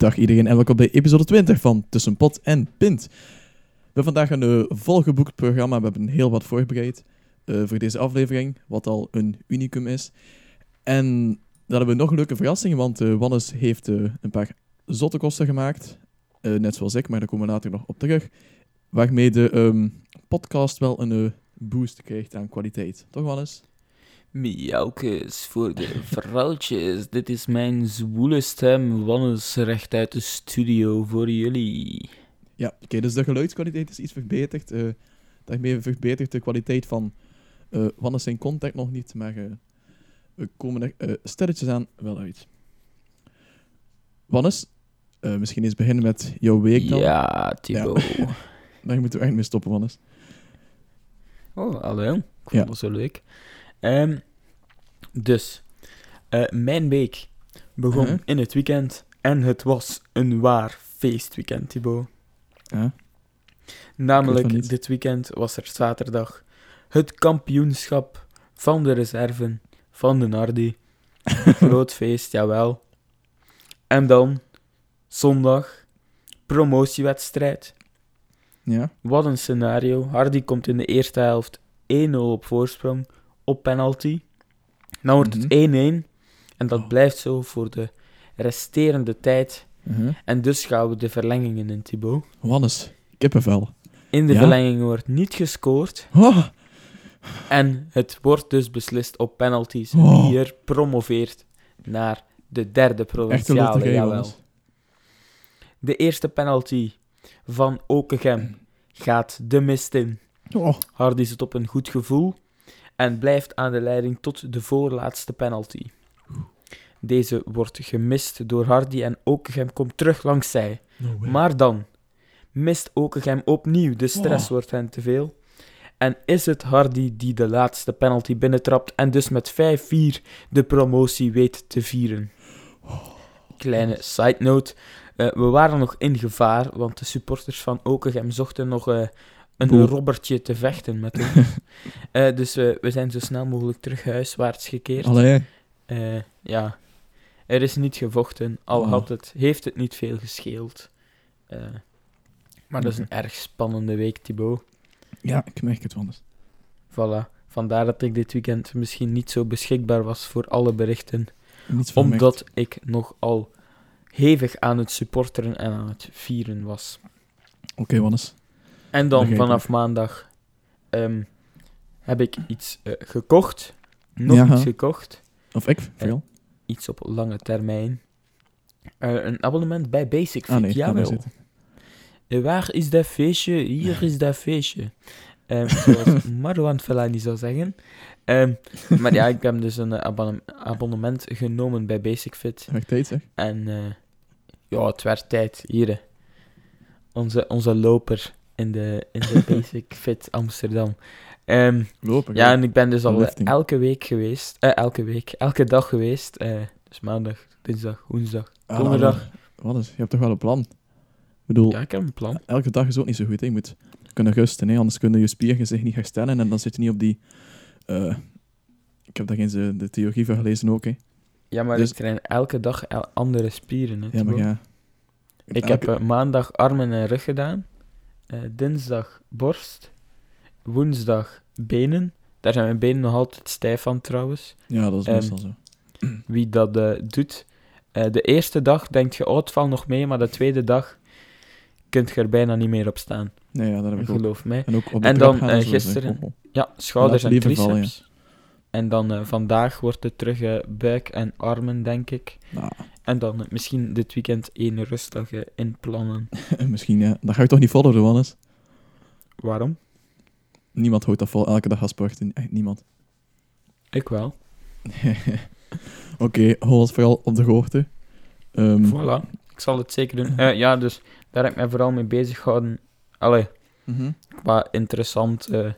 Dag iedereen en welkom bij episode 20 van Tussen Pot en Pint. We hebben vandaag een uh, volgeboekt programma. We hebben heel wat voorbereid uh, voor deze aflevering, wat al een unicum is. En dan hebben we nog een leuke verrassing, want uh, Wannes heeft een paar zotte kosten gemaakt. net zoals ik, maar daar komen we later nog op terug. Waarmee de um, podcast wel een boost krijgt aan kwaliteit. Toch, Wannes? Miaukes voor de vrouwtjes. Dit is mijn zwoele stem, Wannes, recht uit de studio voor jullie. Ja, oké, okay, dus de geluidskwaliteit is iets verbeterd. Uh, daarmee verbetert de kwaliteit van uh, Wannes zijn contact nog niet, maar uh, we komen er uh, stelletjes aan wel uit. Wannes, misschien eens beginnen met jouw week dan. Ja, Thibaut. Ja. Daar moeten we echt mee stoppen, Wannes. Oh, hallo. Ik vond ja. dat zo leuk. Um, dus, uh, mijn week begon uh -huh. in het weekend en het was een waar feestweekend, Thibaut. Uh. Namelijk, dit weekend was er zaterdag het kampioenschap van de reserven van de Nardi. Groot feest, jawel. En dan, zondag, promotiewedstrijd. Ja. Wat een scenario. Hardy komt in de eerste helft 1-0 op voorsprong op penalty. Dan wordt het 1-1 en dat blijft zo voor de resterende tijd. Mhm. En dus gaan we de verlengingen in, Thibaut. Wannes, kippenvel. In de Ja? verlenging wordt niet gescoord. Oh, En het wordt dus beslist op penalties Oh. wie er promoveert naar de derde echt provinciale. Jawel. Wannes. De eerste penalty van Okegem gaat de mist in. Oh, Hardy zit op een goed gevoel en blijft aan de leiding tot de voorlaatste penalty. Deze wordt gemist door Hardy en Okegem komt terug langs zij. no. Maar dan mist Okegem opnieuw, de stress Oh. wordt hen te veel. En is het Hardy die de laatste penalty binnentrapt en dus met 5-4 de promotie weet te vieren. Kleine side note, eh, we waren nog in gevaar, want de supporters van Okegem zochten nog eh, een Boel. robbertje te vechten met ons. Eh, dus eh, we zijn zo snel mogelijk terug huiswaarts gekeerd. Allee, Eh, ja, er is niet gevochten, al Oh. had het, heeft het niet veel gescheeld. Eh, maar dat is een erg spannende week, Thibaut. ja, ik merk het, Wannes. Voilà. Vandaar dat ik dit weekend misschien niet zo beschikbaar was voor alle berichten, omdat ik nogal hevig aan het supporteren en aan het vieren was. Oké, Wannes. En dan vanaf maandag ehm, heb ik iets eh, gekocht. Nog Ja. iets gekocht. Of ik, veel. Iets op lange termijn. Eh, een abonnement bij Basic Fit, Ah nee, jawel. Eh, Waar is dat feestje? Hier is dat feestje. Ehm, zoals Marwan Fellaini zou zeggen. Ehm, maar ja, ik heb dus een eh, abonne- abonnement genomen bij Basic Fit. Tijd, zeg. En eh, ja, het werd tijd. Hier, onze, onze loper in de, in de Basic Fit Amsterdam. Ehm, Lopen. ja, en ik ben dus al Lifting. elke week geweest. eh, elke week, elke dag geweest. eh, dus maandag, dinsdag, woensdag, Ah, donderdag. Wannes, je hebt toch wel een plan? Ik bedoel, Ja, ik heb een plan. elke dag is ook niet zo goed. Hè. Je moet kunnen rusten, hè. anders kunnen je spieren zich niet herstellen en dan zit je niet op die... eh, ik heb daar eens eh, de theorie van gelezen ook. Hè. Ja, maar Dus- ik train elke dag el- andere spieren. Hè, Ja, maar Thibaut. ja. Ik elke- heb eh, maandag armen en rug gedaan. Eh, dinsdag borst. Woensdag benen. Daar zijn mijn benen nog altijd stijf van trouwens. Ja, dat is ehm, meestal zo. Wie dat eh, doet. Eh, de eerste dag denk je, oh, het valt nog mee. Maar de tweede dag kunt je er bijna niet meer op staan. Nee, ja, dat heb ik ook. Geloof mij. En ook op de En dan, gaan gisteren- Oh, oh. Ja, schouders en vallen, triceps. En dan vandaag wordt het terug buik en armen, denk ik. Nou, En dan misschien dit weekend één rustdag inplannen. misschien, ja. Dat ga ik toch niet volgen, Wannes? Waarom? Niemand houdt dat vol, elke dag sporten. Echt niemand. Ik wel. Oké, hou ons vooral op de hoogte. Ehm, Voilà, ik zal het zeker doen. Eh, ja, dus daar heb ik mij vooral mee bezig gehouden. Allee, mhm. qua interessant, eh,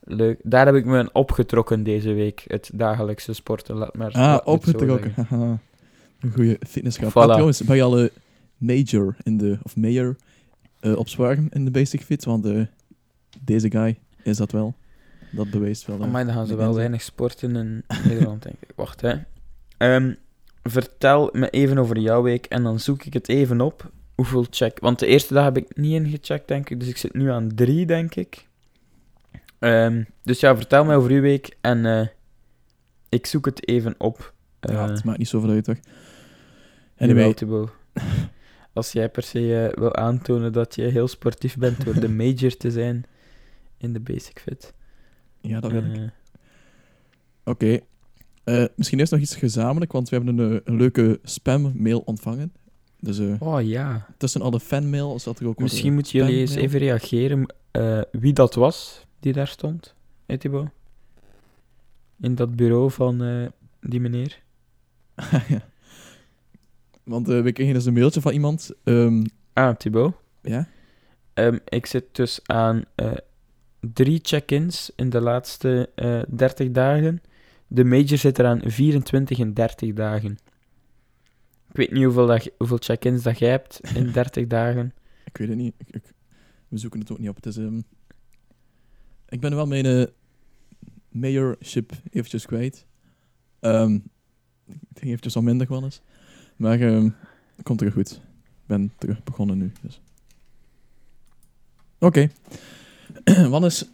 leuk. Daar heb ik me opgetrokken deze week, het dagelijkse sporten. Laat maar, Ah, opgetrokken. Een goede fitnessgrap. Voilà. Ah, trouwens, ben je al major in de, of mayor eh, op in de basic fit? Want eh, deze guy is dat wel. Dat bewijst wel. Maar dan gaan ze wel weinig sporten in Nederland, denk ik. Wacht, hè. Ehm, vertel me even over jouw week en dan zoek ik het even op. Hoeveel check... Want de eerste dag heb ik niet ingecheckt, denk ik. Dus ik zit nu aan drie, denk ik. Ehm, dus ja, vertel me over uw week en eh, ik zoek het even op. Ja, het maakt niet zoveel uit, toch? Anyway. Als jij per se eh, wil aantonen dat je heel sportief bent door de major te zijn in de basic fit. ja, dat wil ik. Eh, Oké. Eh, misschien eerst nog iets gezamenlijk, want we hebben een, een leuke spam-mail ontvangen. Dus oh ja. tussen alle fanmail zat er ook Misschien moeten jullie eens even reageren eh, wie dat was die daar stond, Thibaut? In dat bureau van die meneer. ja. Want eh, we kregen dus een mailtje van iemand. ehm, Ah, Thibaut. ja? Ehm, ik zit dus aan eh, drie check-ins in de laatste eh 30 dagen. De major zit er aan 24 en 30 dagen. Ik weet niet hoeveel, hoeveel check-ins dat jij hebt in 30 dagen. Ik weet het niet. Ik, ik- we zoeken het ook niet op. Het is, ehm, ik ben wel mijn eh, mayorship eventjes kwijt. Ehm, het ging eventjes al minder wel eens. Maar ehm komt er goed. Ik ben terug begonnen nu. Dus. Oké. Wannes,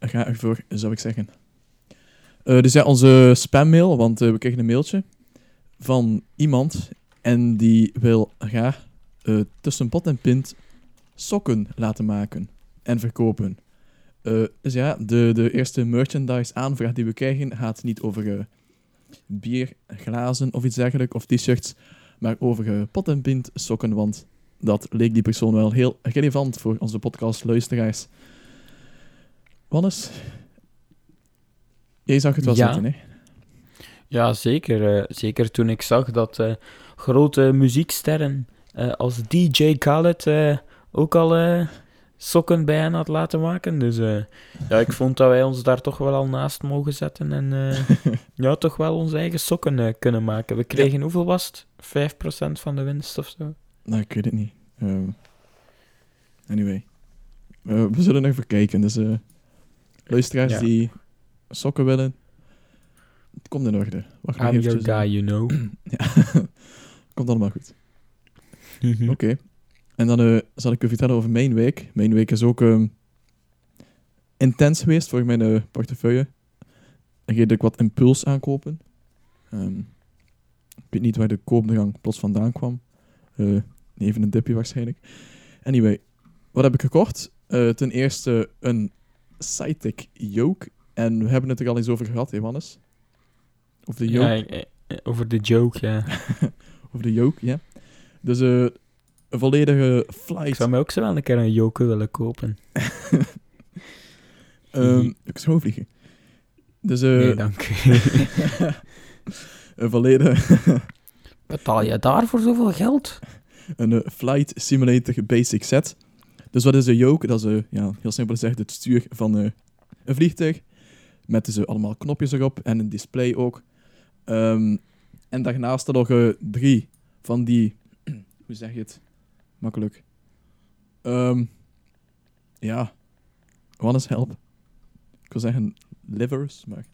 ga ervoor, zou ik zeggen. Eh, dus ja, onze spammail, want eh, we kregen een mailtje van iemand en die wil graag eh, tussen pot en pint sokken laten maken en verkopen. Dus ja, de, de eerste merchandise aanvraag die we krijgen gaat niet over bier, glazen of iets dergelijks, of t-shirts, maar over pot en pint sokken, want dat leek die persoon wel heel relevant voor onze podcastluisteraars. Wannes, jij zag het wel Ja. zitten, hè? Ja, zeker. eh, zeker toen ik zag dat eh, grote muzieksterren eh, als DJ Khaled ook al sokken bij hen had laten maken. Dus eh, ja, ik vond dat wij ons daar toch wel al naast mogen zetten en eh, ja, toch wel onze eigen sokken eh, kunnen maken. We kregen, hoeveel was het? 5% van de winst of zo? Nou, ik weet het niet. Ehm, anyway. We zullen even kijken. Dus luisteraars Ja. die sokken willen, het komt in orde. Wacht I'm your guy, you know. Ja. komt allemaal goed. Oké. En dan eh, zal ik u vertellen over mijn week. Mijn week is ook ehm, intens geweest voor mijn eh, portefeuille. En ging ik wat impuls aankopen. Ehm, ik weet niet waar de koopdrang plots vandaan kwam. Eh, even een dipje waarschijnlijk. Anyway, wat heb ik gekocht? Ten eerste een Cytec yoke. En we hebben het er al eens over gehad, hè, Wannes? Over de yoke. Ja, ik- over de joke, ja. Over de yoke, ja. Dus een volledige Ik flight. zou mij ook zo wel een keer een joke willen kopen. Ehm, ik zou vliegen. Dus eh, nee, dank een volledige Betaal je daarvoor zoveel geld? een eh, Flight Simulator Basic Set. Dus wat is een yoke? Dat is eh, ja, heel simpel gezegd het stuur van een vliegtuig. Met dus allemaal knopjes erop en een display ook. Ehm, en daarnaast er nog eh, drie van die... hoe zeg je het? Makkelijk. Ehm, ja. Wannes help. Ik wil zeggen livers, maar...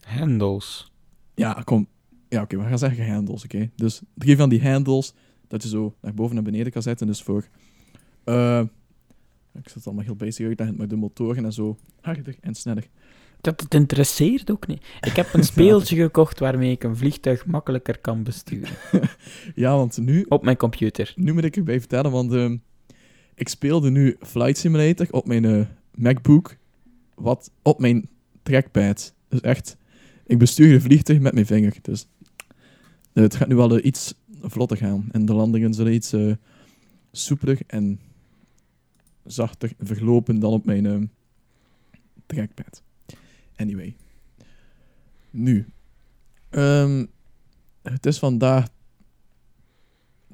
Handles. Ja, kom. Ja, oké, we gaan zeggen handles, oké. Dus drie van die handles, dat je zo naar boven en beneden kan zetten. Dus voor... eh, ik zet het allemaal heel basic uitleggen, maar de motoren en zo harder en sneller. Dat het interesseert ook niet. Ik heb een speeltje gekocht waarmee ik een vliegtuig makkelijker kan besturen. Ja, want nu, Op mijn computer. nu moet ik erbij vertellen, want ehm, ik speelde nu Flight Simulator op mijn eh, MacBook, wat op mijn trackpad. Dus echt, ik bestuur een vliegtuig met mijn vinger. Dus het gaat nu wel eh, iets vlotter gaan. En de landingen zullen iets eh soepeler en zachter verlopen dan op mijn eh, trackpad. Anyway. Nu. Ehm, het is vandaag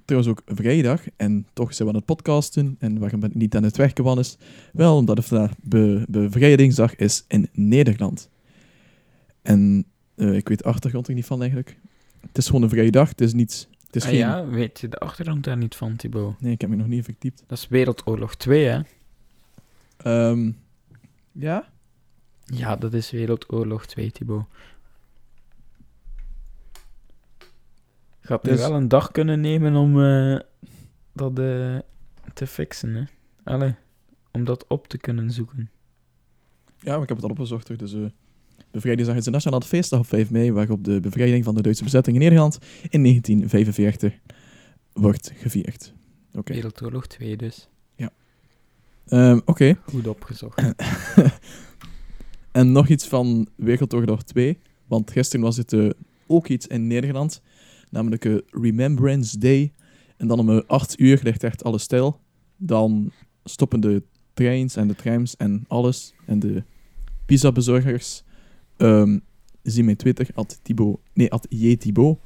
trouwens ook vrijdag en toch zijn we aan het podcasten. En waarom ben ik niet aan het werken, Wannes? Wel, omdat het vandaag be bevrijdingsdag is in Nederland. En eh, ik weet de achtergrond er niet van eigenlijk. Het is gewoon een vrije dag, het is niet... Het is Ah geen... ja, weet je de achtergrond daar niet van, Thibaut? Nee, ik heb me nog niet verdiept. Dat is Wereldoorlog 2, hè? Ehm, ja? Ja, dat is Wereldoorlog 2, Thibaut. Er Dus- wel een dag kunnen nemen om eh, dat eh, te fixen, hè? Allee, om dat op te kunnen zoeken. Ja, maar ik heb het al opgezocht. hoor. Dus, eh Bevrijdingsdag is de nationale feestdag op 5 mei, waarop de bevrijding van de Duitse bezetting in Nederland in 1945 wordt gevierd. Oké. Wereldoorlog 2 dus. Ehm, Oké. Goed opgezocht. En nog iets van Wereldoorlog 2. Want gisteren was het eh, ook iets in Nederland. Namelijk eh, Remembrance Day. En dan om eh, 8 uur ligt echt alles stil. Dan stoppen de treins en de trams en alles. En de pizzabezorgers. ehm zie mijn Twitter, at Thibaut. Nee, at jthibaut.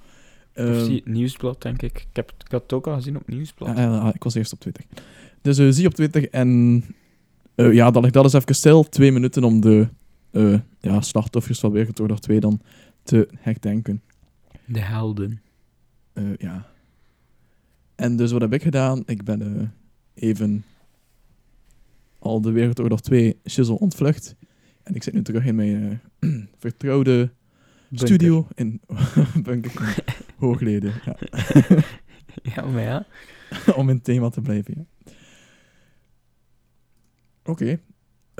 of Ehm, Nieuwsblad, denk ik. Ik, heb, ik had het ook al gezien op Nieuwsblad. Ah, ah, ah, ik was eerst op Twitter. Dus eh, zie op Twitter en eh, ja, dan ligt dat eens even stil. Twee minuten om de eh, ja, slachtoffers van Wereldoorlog 2 dan te herdenken. De helden. Eh, ja. En dus wat heb ik gedaan? Ik ben eh, even al de Wereldoorlog 2 shizzle ontvlucht. En ik zit nu terug in mijn vertrouwde Bunker. studio in Bunker Hoogleden. Ja. Ja, maar ja. om in thema te blijven. Ja. Oké.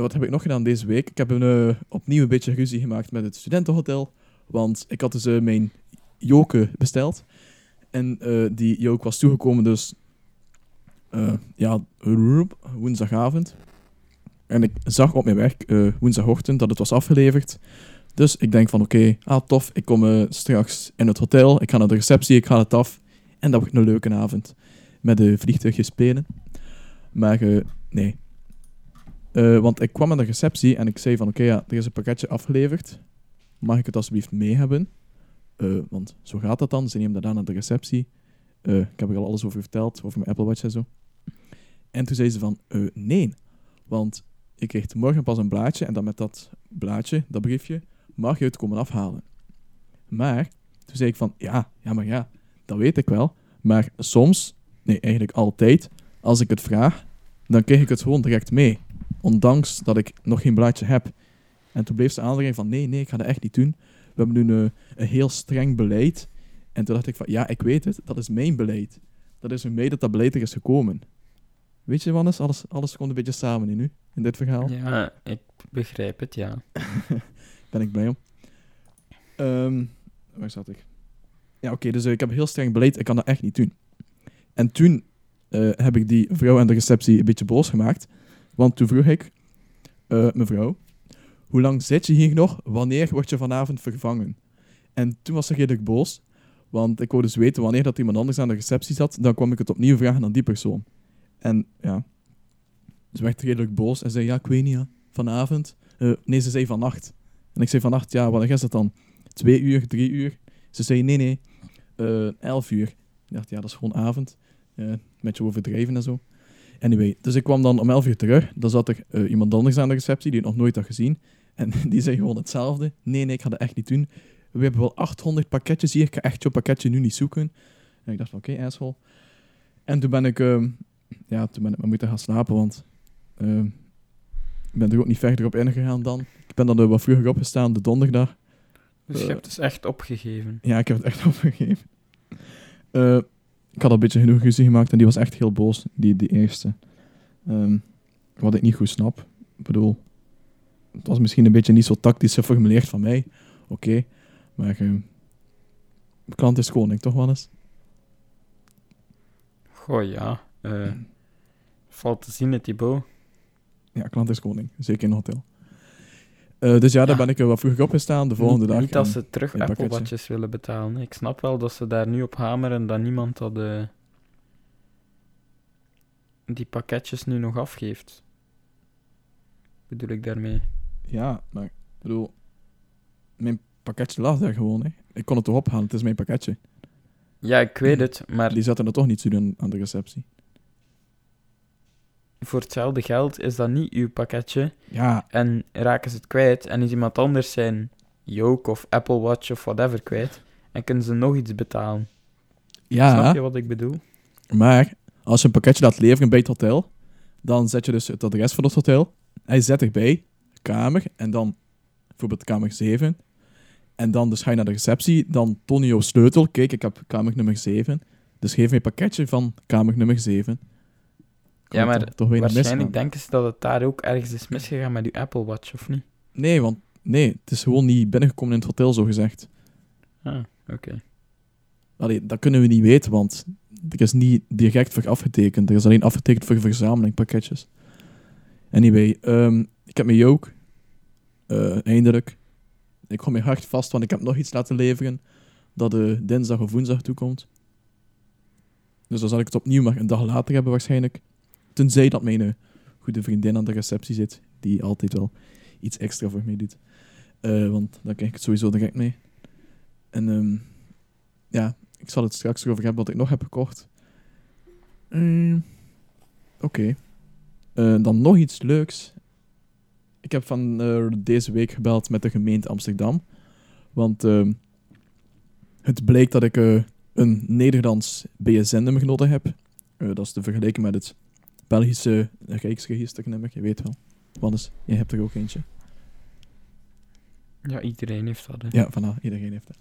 Wat heb ik nog gedaan deze week? Ik heb een, eh, opnieuw een beetje ruzie gemaakt met het studentenhotel. Want ik had dus eh, mijn joke besteld. En eh, die joke was toegekomen dus... ja, woensdagavond. En ik zag op mijn werk woensdagochtend dat het was afgeleverd. Dus ik denk van oké, ah tof, ik kom straks in het hotel. Ik ga naar de receptie, ik ga het af. En dat wordt een leuke avond met de vliegtuigjes spelen. Maar nee. Eh, want ik kwam aan de receptie en ik zei van oké, ja, er is een pakketje afgeleverd. Mag ik het alsjeblieft mee hebben? Eh, want zo gaat dat dan. Ze nemen dat aan naar de receptie. Eh, ik heb er al alles over verteld, over mijn Apple Watch en zo. En toen zei ze van, nee. Want ik kreeg morgen pas een blaadje en dan met dat blaadje, dat briefje, mag je het komen afhalen. Maar toen zei ik van, ja, ja, maar ja, dat weet ik wel. Maar soms, nee, eigenlijk altijd, als ik het vraag, dan krijg ik het gewoon direct mee. Ondanks dat ik nog geen blaadje heb. En toen bleef ze aandringen van, nee, nee, ik ga dat echt niet doen. We hebben nu een, een heel streng beleid. En toen dacht ik van, ja, ik weet het, dat is mijn beleid. Dat is een mee dat dat beleid er is gekomen. Weet je, Wannes, alles, alles komt een beetje samen in nu, in dit verhaal. Ja, ik begrijp het, ja. ben ik blij om. Ehm, waar zat ik? Ja, oké, dus eh, ik heb heel streng beleid. Ik kan dat echt niet doen. En toen eh, heb ik die vrouw aan de receptie een beetje boos gemaakt. Want toen vroeg ik, eh, mevrouw, hoe lang zit je hier nog? Wanneer word je vanavond vervangen? En toen was ze redelijk boos. Want ik wou dus weten wanneer dat iemand anders aan de receptie zat. Dan kwam ik het opnieuw vragen aan die persoon. En ja, ze werd redelijk boos en zei, ja, ik weet niet, vanavond. Eh, nee, ze zei vannacht. En ik zei vannacht, ja, wat is dat dan? Twee uur, drie uur? Ze zei, nee, nee, eh elf uur. Ik dacht, ja, dat is gewoon avond. Eh, een beetje overdreven en zo. Anyway, dus ik kwam dan om elf uur terug. Dan zat er eh, iemand anders aan de receptie die het nog nooit had gezien. En die zei gewoon hetzelfde. Nee, nee, ik ga dat echt niet doen. We hebben wel 800 pakketjes hier. Ik ga echt jouw pakketje nu niet zoeken. En ik dacht van, oké, asshole. En toen ben ik, ehm, ja, toen ben ik maar moeten gaan slapen, want ehm, ik ben er ook niet verder op ingegaan dan. Ik ben dan wat vroeger opgestaan, de donderdag. Dus je Eh. hebt dus echt opgegeven. Ja, ik heb het echt opgegeven. Ik had al een beetje genoeg ruzie gemaakt en die was echt heel boos, die, die eerste. Ehm, wat ik niet goed snap. Ik bedoel, het was misschien een beetje niet zo tactisch geformuleerd van mij. Oké, maar ehm, klant is koning, toch wel eens? Goh, ja. eh, valt te zien, het Thibaut. Ja, klant is koning, zeker in een hotel. Eh, dus ja, daar Ja. ben ik er wat vroeger opgestaan, de volgende niet, dag. Niet dat ze terug Apple. Watches willen betalen. Ik snap wel dat ze daar nu op hameren dat niemand dat, eh, die pakketjes nu nog afgeeft. Bedoel ik daarmee? Ja, maar ik bedoel, mijn pakketje lag daar gewoon. Hè. Ik kon het toch ophalen, het is mijn pakketje. Ja, ik weet het, maar Die zaten er toch niet zo doen aan de receptie. Voor hetzelfde geld is dat niet uw pakketje. Ja, En raken ze het kwijt en is iemand anders zijn Yoke of Apple Watch of whatever kwijt. En kunnen ze nog iets betalen. ja. Snap je wat ik bedoel? Maar als je een pakketje laat leveren bij het hotel, dan zet je dus het adres van het hotel. Hij zet erbij, kamer, en dan bijvoorbeeld kamer 7. En dan dus ga je naar de receptie, dan jouw sleutel. Kijk, ik heb kamer nummer 7. Dus geef mij een pakketje van kamer nummer 7. Ja, maar toch- toch weinig Waarschijnlijk denken ze dat het daar ook ergens is misgegaan met uw Apple Watch, of niet? Nee, want nee, het is gewoon niet binnengekomen in het hotel, zo gezegd. Ah, oké. Allee, dat kunnen we niet weten, want er is niet direct voor afgetekend. Er is alleen afgetekend voor verzameling pakketjes. Anyway, ehm, ik heb mijn joke. Eh, eindelijk. Ik hou mijn hart vast, want ik heb nog iets laten leveren dat de dinsdag of woensdag toekomt. Dus dan zal ik het opnieuw maar een dag later hebben waarschijnlijk. Tenzij dat mijn eh, goede vriendin aan de receptie zit, die altijd wel iets extra voor mij doet. Eh, want dan krijg ik het sowieso direct mee. En ehm, ja, ik zal het straks erover hebben wat ik nog heb gekocht. Mm, Oké. Eh, dan nog iets leuks. Ik heb van deze week gebeld met de gemeente Amsterdam. Want ehm, het bleek dat ik een Nederlands BSN-nummer genoten heb. Dat is te vergelijken met het Belgische Rijksregisternummer. Je weet wel. Wannes, jij hebt er ook eentje. Ja, iedereen heeft dat. hè. Ja, voilà, iedereen heeft dat.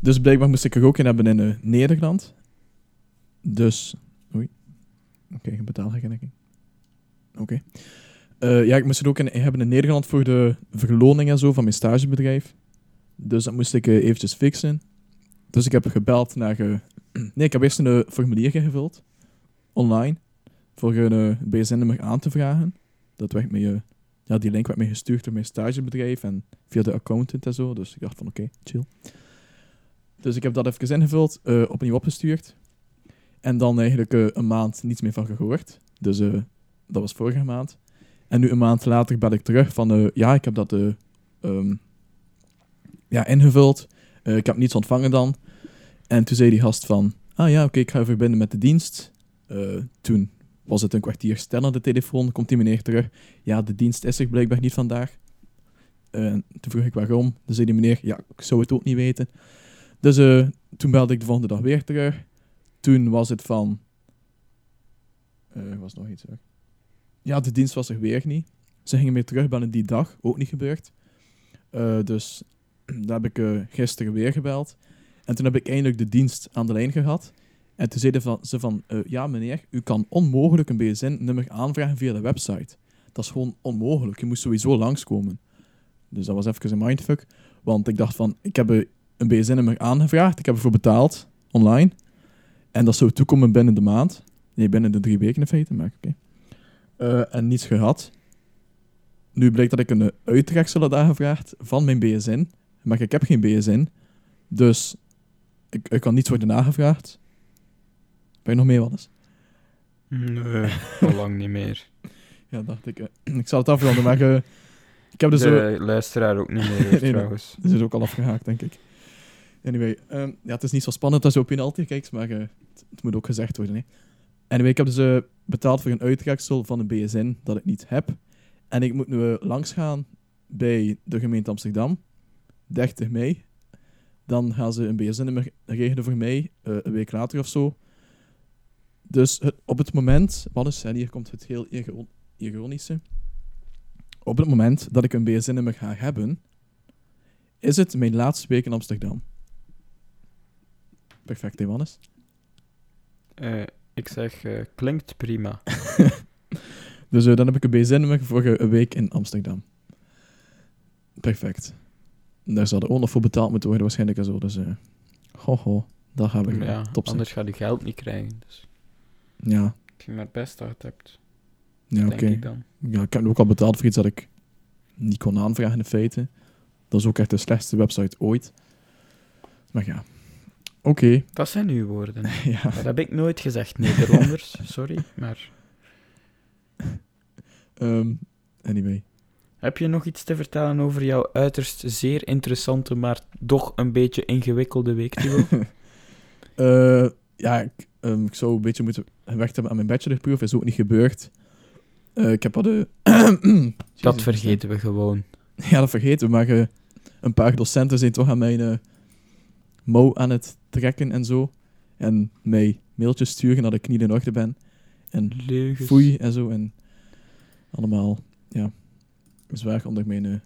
Dus blijkbaar moest ik er ook in hebben in eh, Nederland. Dus, oei. Oké, okay, betaalherkenning. Oké. Eh, ja, ik moest het ook in, hebben in Nederland voor de verloning en zo van mijn stagebedrijf. Dus dat moest ik eh, eventjes fixen. Dus ik heb gebeld naar... nee, ik heb eerst een formulierje gevuld. Online. Voor een eh, BSN-nummer aan te vragen. Dat werd eh, ja, die link werd mij gestuurd door mijn stagebedrijf en via de accountant en zo. Dus ik dacht van oké, chill. Dus ik heb dat even ingevuld, eh, opnieuw opgestuurd. En dan eigenlijk een maand niets meer van gehoord. Dus dat was vorige maand. En nu een maand later bel ik terug van ja, ik heb dat eh, ehm, ja, ingevuld. Ik heb niets ontvangen dan. En toen zei die gast van, ah ja, oké, ik ga je verbinden met de dienst. Toen was het een kwartier stil aan de telefoon, komt die meneer terug. Ja, de dienst is er blijkbaar niet vandaag. Eh, toen vroeg ik waarom. Dan zei die meneer, ja, ik zou het ook niet weten. Dus eh, toen belde ik de volgende dag weer terug. Toen was het van... eh, Er was nog iets hoor. Ja, de dienst was er weer niet. Ze gingen weer terugbellen die dag, ook niet gebeurd. Dus daar heb ik gisteren weer gebeld. En toen heb ik eindelijk de dienst aan de lijn gehad. En toen zeiden van, ze van, eh, ja meneer, u kan onmogelijk een BSN-nummer aanvragen via de website. Dat is gewoon onmogelijk. Je moest sowieso langskomen. Dus dat was even een mindfuck. Want ik dacht van, ik heb een BSN-nummer aangevraagd. Ik heb ervoor betaald, online. En dat zou toekomen binnen de maand. Nee, binnen de drie weken in feite, maar oké. Eh, en niets gehad. Nu blijkt dat ik een uittreksel had aangevraagd van mijn BSN. Maar ik heb geen BSN. Dus ik, ik kan niets worden nagevraagd. Ben je nog mee, Wannes? Nee, al lang niet meer. Ja, dacht ik. eh, ik zal het afronden, maar eh, ik heb dus... eh, De luisteraar ook niet meer, Nee, nee. trouwens. Dit is ook al afgehaakt, denk ik. Anyway, ehm, ja, het is niet zo spannend als je op penalty kijkt, maar eh, het, het moet ook gezegd worden. Hè. Anyway, ik heb dus eh, betaald voor een uittreksel van een BSN dat ik niet heb. En ik moet nu eh, langs gaan bij de gemeente Amsterdam, 30 mei. Dan gaan ze een BSN-nummer regelen voor mij, eh, een week later of zo. Dus het, op het moment, wat is, en hier komt het heel iro- ironische. Op het moment dat ik een BSN-nummer ga hebben, is het mijn laatste week in Amsterdam. Perfect, hè, Wannes? Eh, ik zeg, eh, klinkt prima. Dus eh, dan heb ik een BSN-nummer voor eh, een week in Amsterdam. Perfect. Daar zal er ook nog voor betaald moeten worden, waarschijnlijk en zo. Dus, eh ho, ho, dat gaan we ja, top anders gaat je geld niet krijgen. Dus Ja, ik maar het best hebt, ja oké. denk ik dan. Ja, ik heb ook al betaald voor iets dat ik niet kon aanvragen in feite. Dat is ook echt de slechtste website ooit. Maar ja, oké. Dat zijn uw woorden. ja. Dat heb ik nooit gezegd, Nederlanders. Sorry, maar... ehm, anyway. Heb je nog iets te vertellen over jouw uiterst zeer interessante, maar toch een beetje ingewikkelde week? Eh, ja, ik, ehm, ik zou een beetje moeten gewerkt hebben aan mijn bachelorproef. Is ook niet gebeurd. Eh, ik heb al de... Dat vergeten we gewoon. Ja, dat vergeten we. Maar eh, een paar docenten zijn toch aan mijn eh mouw aan het trekken en zo. En mij mailtjes sturen dat ik niet in orde ben. En Leugens. foei en zo. En allemaal, ja, zwaar onder mijn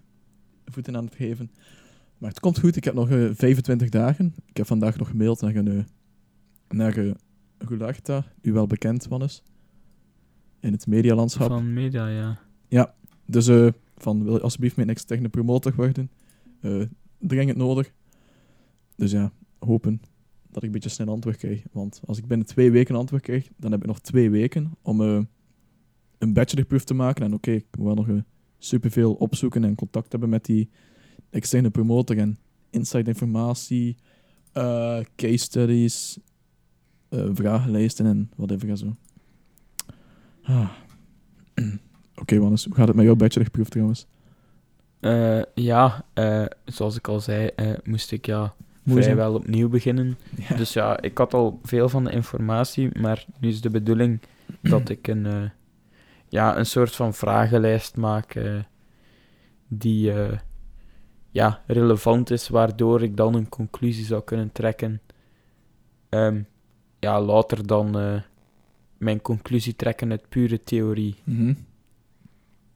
voeten aan het geven. Maar het komt goed. Ik heb nog eh, 25 dagen. Ik heb vandaag nog gemaild naar een, naar uh, Gularta, u wel bekend, Wannes. In het medialandschap. Van media, ja. Dus eh, van, wil je alsjeblieft mijn externe promotor worden? Eh, dringend nodig. Dus ja, hopen dat ik een beetje snel antwoord krijg. Want als ik binnen twee weken antwoord krijg, dan heb ik nog twee weken om eh, een bachelorproef te maken. En oké, ik moet wel nog eh, superveel opzoeken en contact hebben met die externe promotor. En inside informatie, case studies, eh, vragenlijsten en whatever en zo. Ah. Oké, Wannes, hoe gaat het met jouw bachelorproef trouwens? Eh, ja, eh, zoals ik al zei, moest ik ja vrijwel opnieuw beginnen. Ja. Dus ja, ik had al veel van de informatie, maar nu is de bedoeling dat ik een, ja, een soort van vragenlijst maak die ja, relevant is, waardoor ik dan een conclusie zou kunnen trekken. Ehm, ja, later dan eh, mijn conclusie trekken uit pure theorie. Mhm.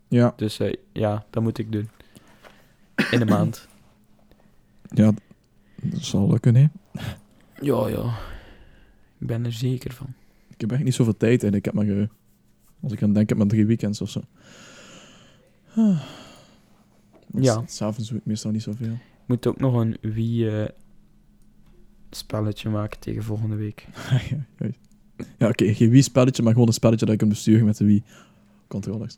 Ja, Dus eh, ja, dat moet ik doen. In een maand. ja, dat zal lukken, hè. Ja, ja. Ik ben er zeker van. Ik heb echt niet zoveel tijd en ik heb maar, eh, als ik aan denk, heb maar drie weekends of zo. Ah. Ja. S'avonds doe ik meestal niet zoveel. Ik moet ook nog een Wii-spelletje maken tegen volgende week. ja, oké, geen Wii-spelletje, maar gewoon een spelletje dat ik kan besturen met de Wii-controllers.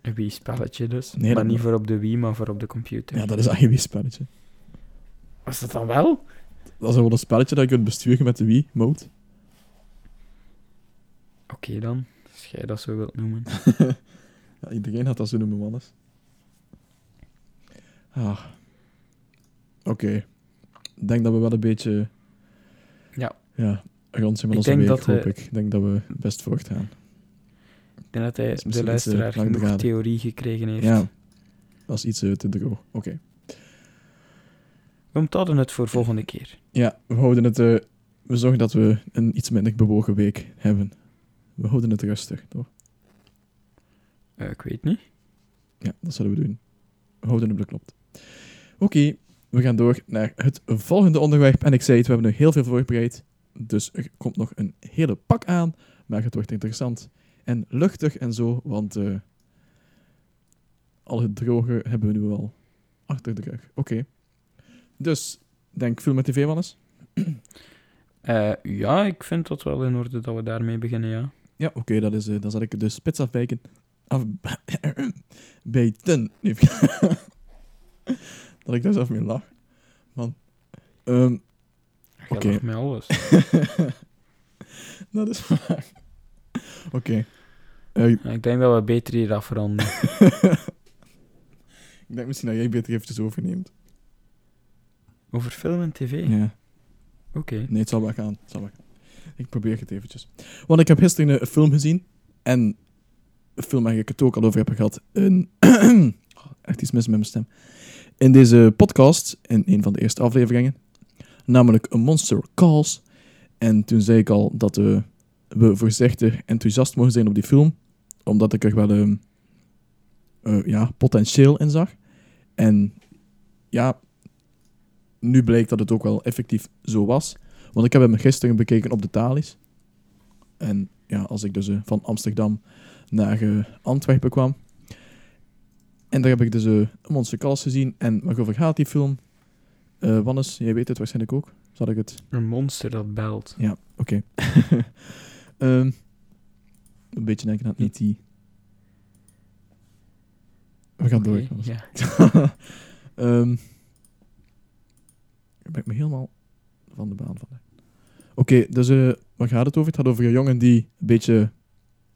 Een Wii-spelletje dus. Nee, maar niet voor op de Wii, maar voor op de computer. Ja, dat is eigenlijk geen Wii-spelletje. Was dat dan wel? Dat is gewoon een spelletje dat je kunt besturen met de Wii-mode. Oké dan, als jij dat zo wilt noemen. ja, iedereen had dat zo noemen, mannes. Ah. Oké. Denk dat we wel een beetje... Ja. Ja, rond zijn met onze week, hoop eh, ik. Ik denk dat we best voortgaan. Ik denk dat hij de eh, luisteraar genoeg langdradig. theorie gekregen heeft. Ja. Dat is iets eh, te droog. Oké. We onthouden het voor volgende keer. Ja, we houden het... we zorgen dat we een iets minder bewogen week hebben. We houden het rustig, toch? Ik weet niet. Ja, dat zullen we doen. We houden het beklopt. Oké, we gaan door naar het volgende onderwerp. En ik zei het, we hebben nog heel veel voorbereid. Dus er komt nog een hele pak aan. Maar het wordt interessant en luchtig en zo. Want eh, al het droge hebben we nu al achter de rug. Oké. Dus, denk film met tv, Wannes? Eh, ja, ik vind dat wel in orde dat we daarmee beginnen, ja. Ja, oké, dat is, eh, dan zal ik de spits afwijken. Af, bijten. Nee, dat ik daar zelf mee lach. Man. Ehm, Jij Oké. lacht met alles. dat is waar. Oké. Eh, ik denk dat we beter hier afronden. ik denk misschien dat jij beter eventjes overneemt. Over film en tv? Ja. Oké. Nee, het zal wel gaan. Het zal wel gaan. Ik probeer het eventjes. Want ik heb gisteren een film gezien. En een film waar ik het ook al over heb gehad. Een Echt iets mis met mijn stem. In deze podcast, in een van de eerste afleveringen. Namelijk A Monster Calls. En toen zei ik al dat we voorzichtig enthousiast mogen zijn op die film. Omdat ik er wel ehm, eh, ja, potentieel in zag. En ja, nu blijkt dat het ook wel effectief zo was. Want ik heb hem gisteren bekeken op de Thalys. En ja, als ik dus eh, van Amsterdam naar eh, Antwerpen kwam. En daar heb ik dus eh, een Monster Calls gezien. En waarover gaat die film? Eh Wannes, jij weet het waarschijnlijk ook. Zal ik het? Een monster dat belt. Ja, oké. Ehm, een beetje denken aan E.T. We gaan door. Ja. Ik ben ik me helemaal van de baan van. Oké, dus eh waar gaat het over? Het gaat over een jongen die een beetje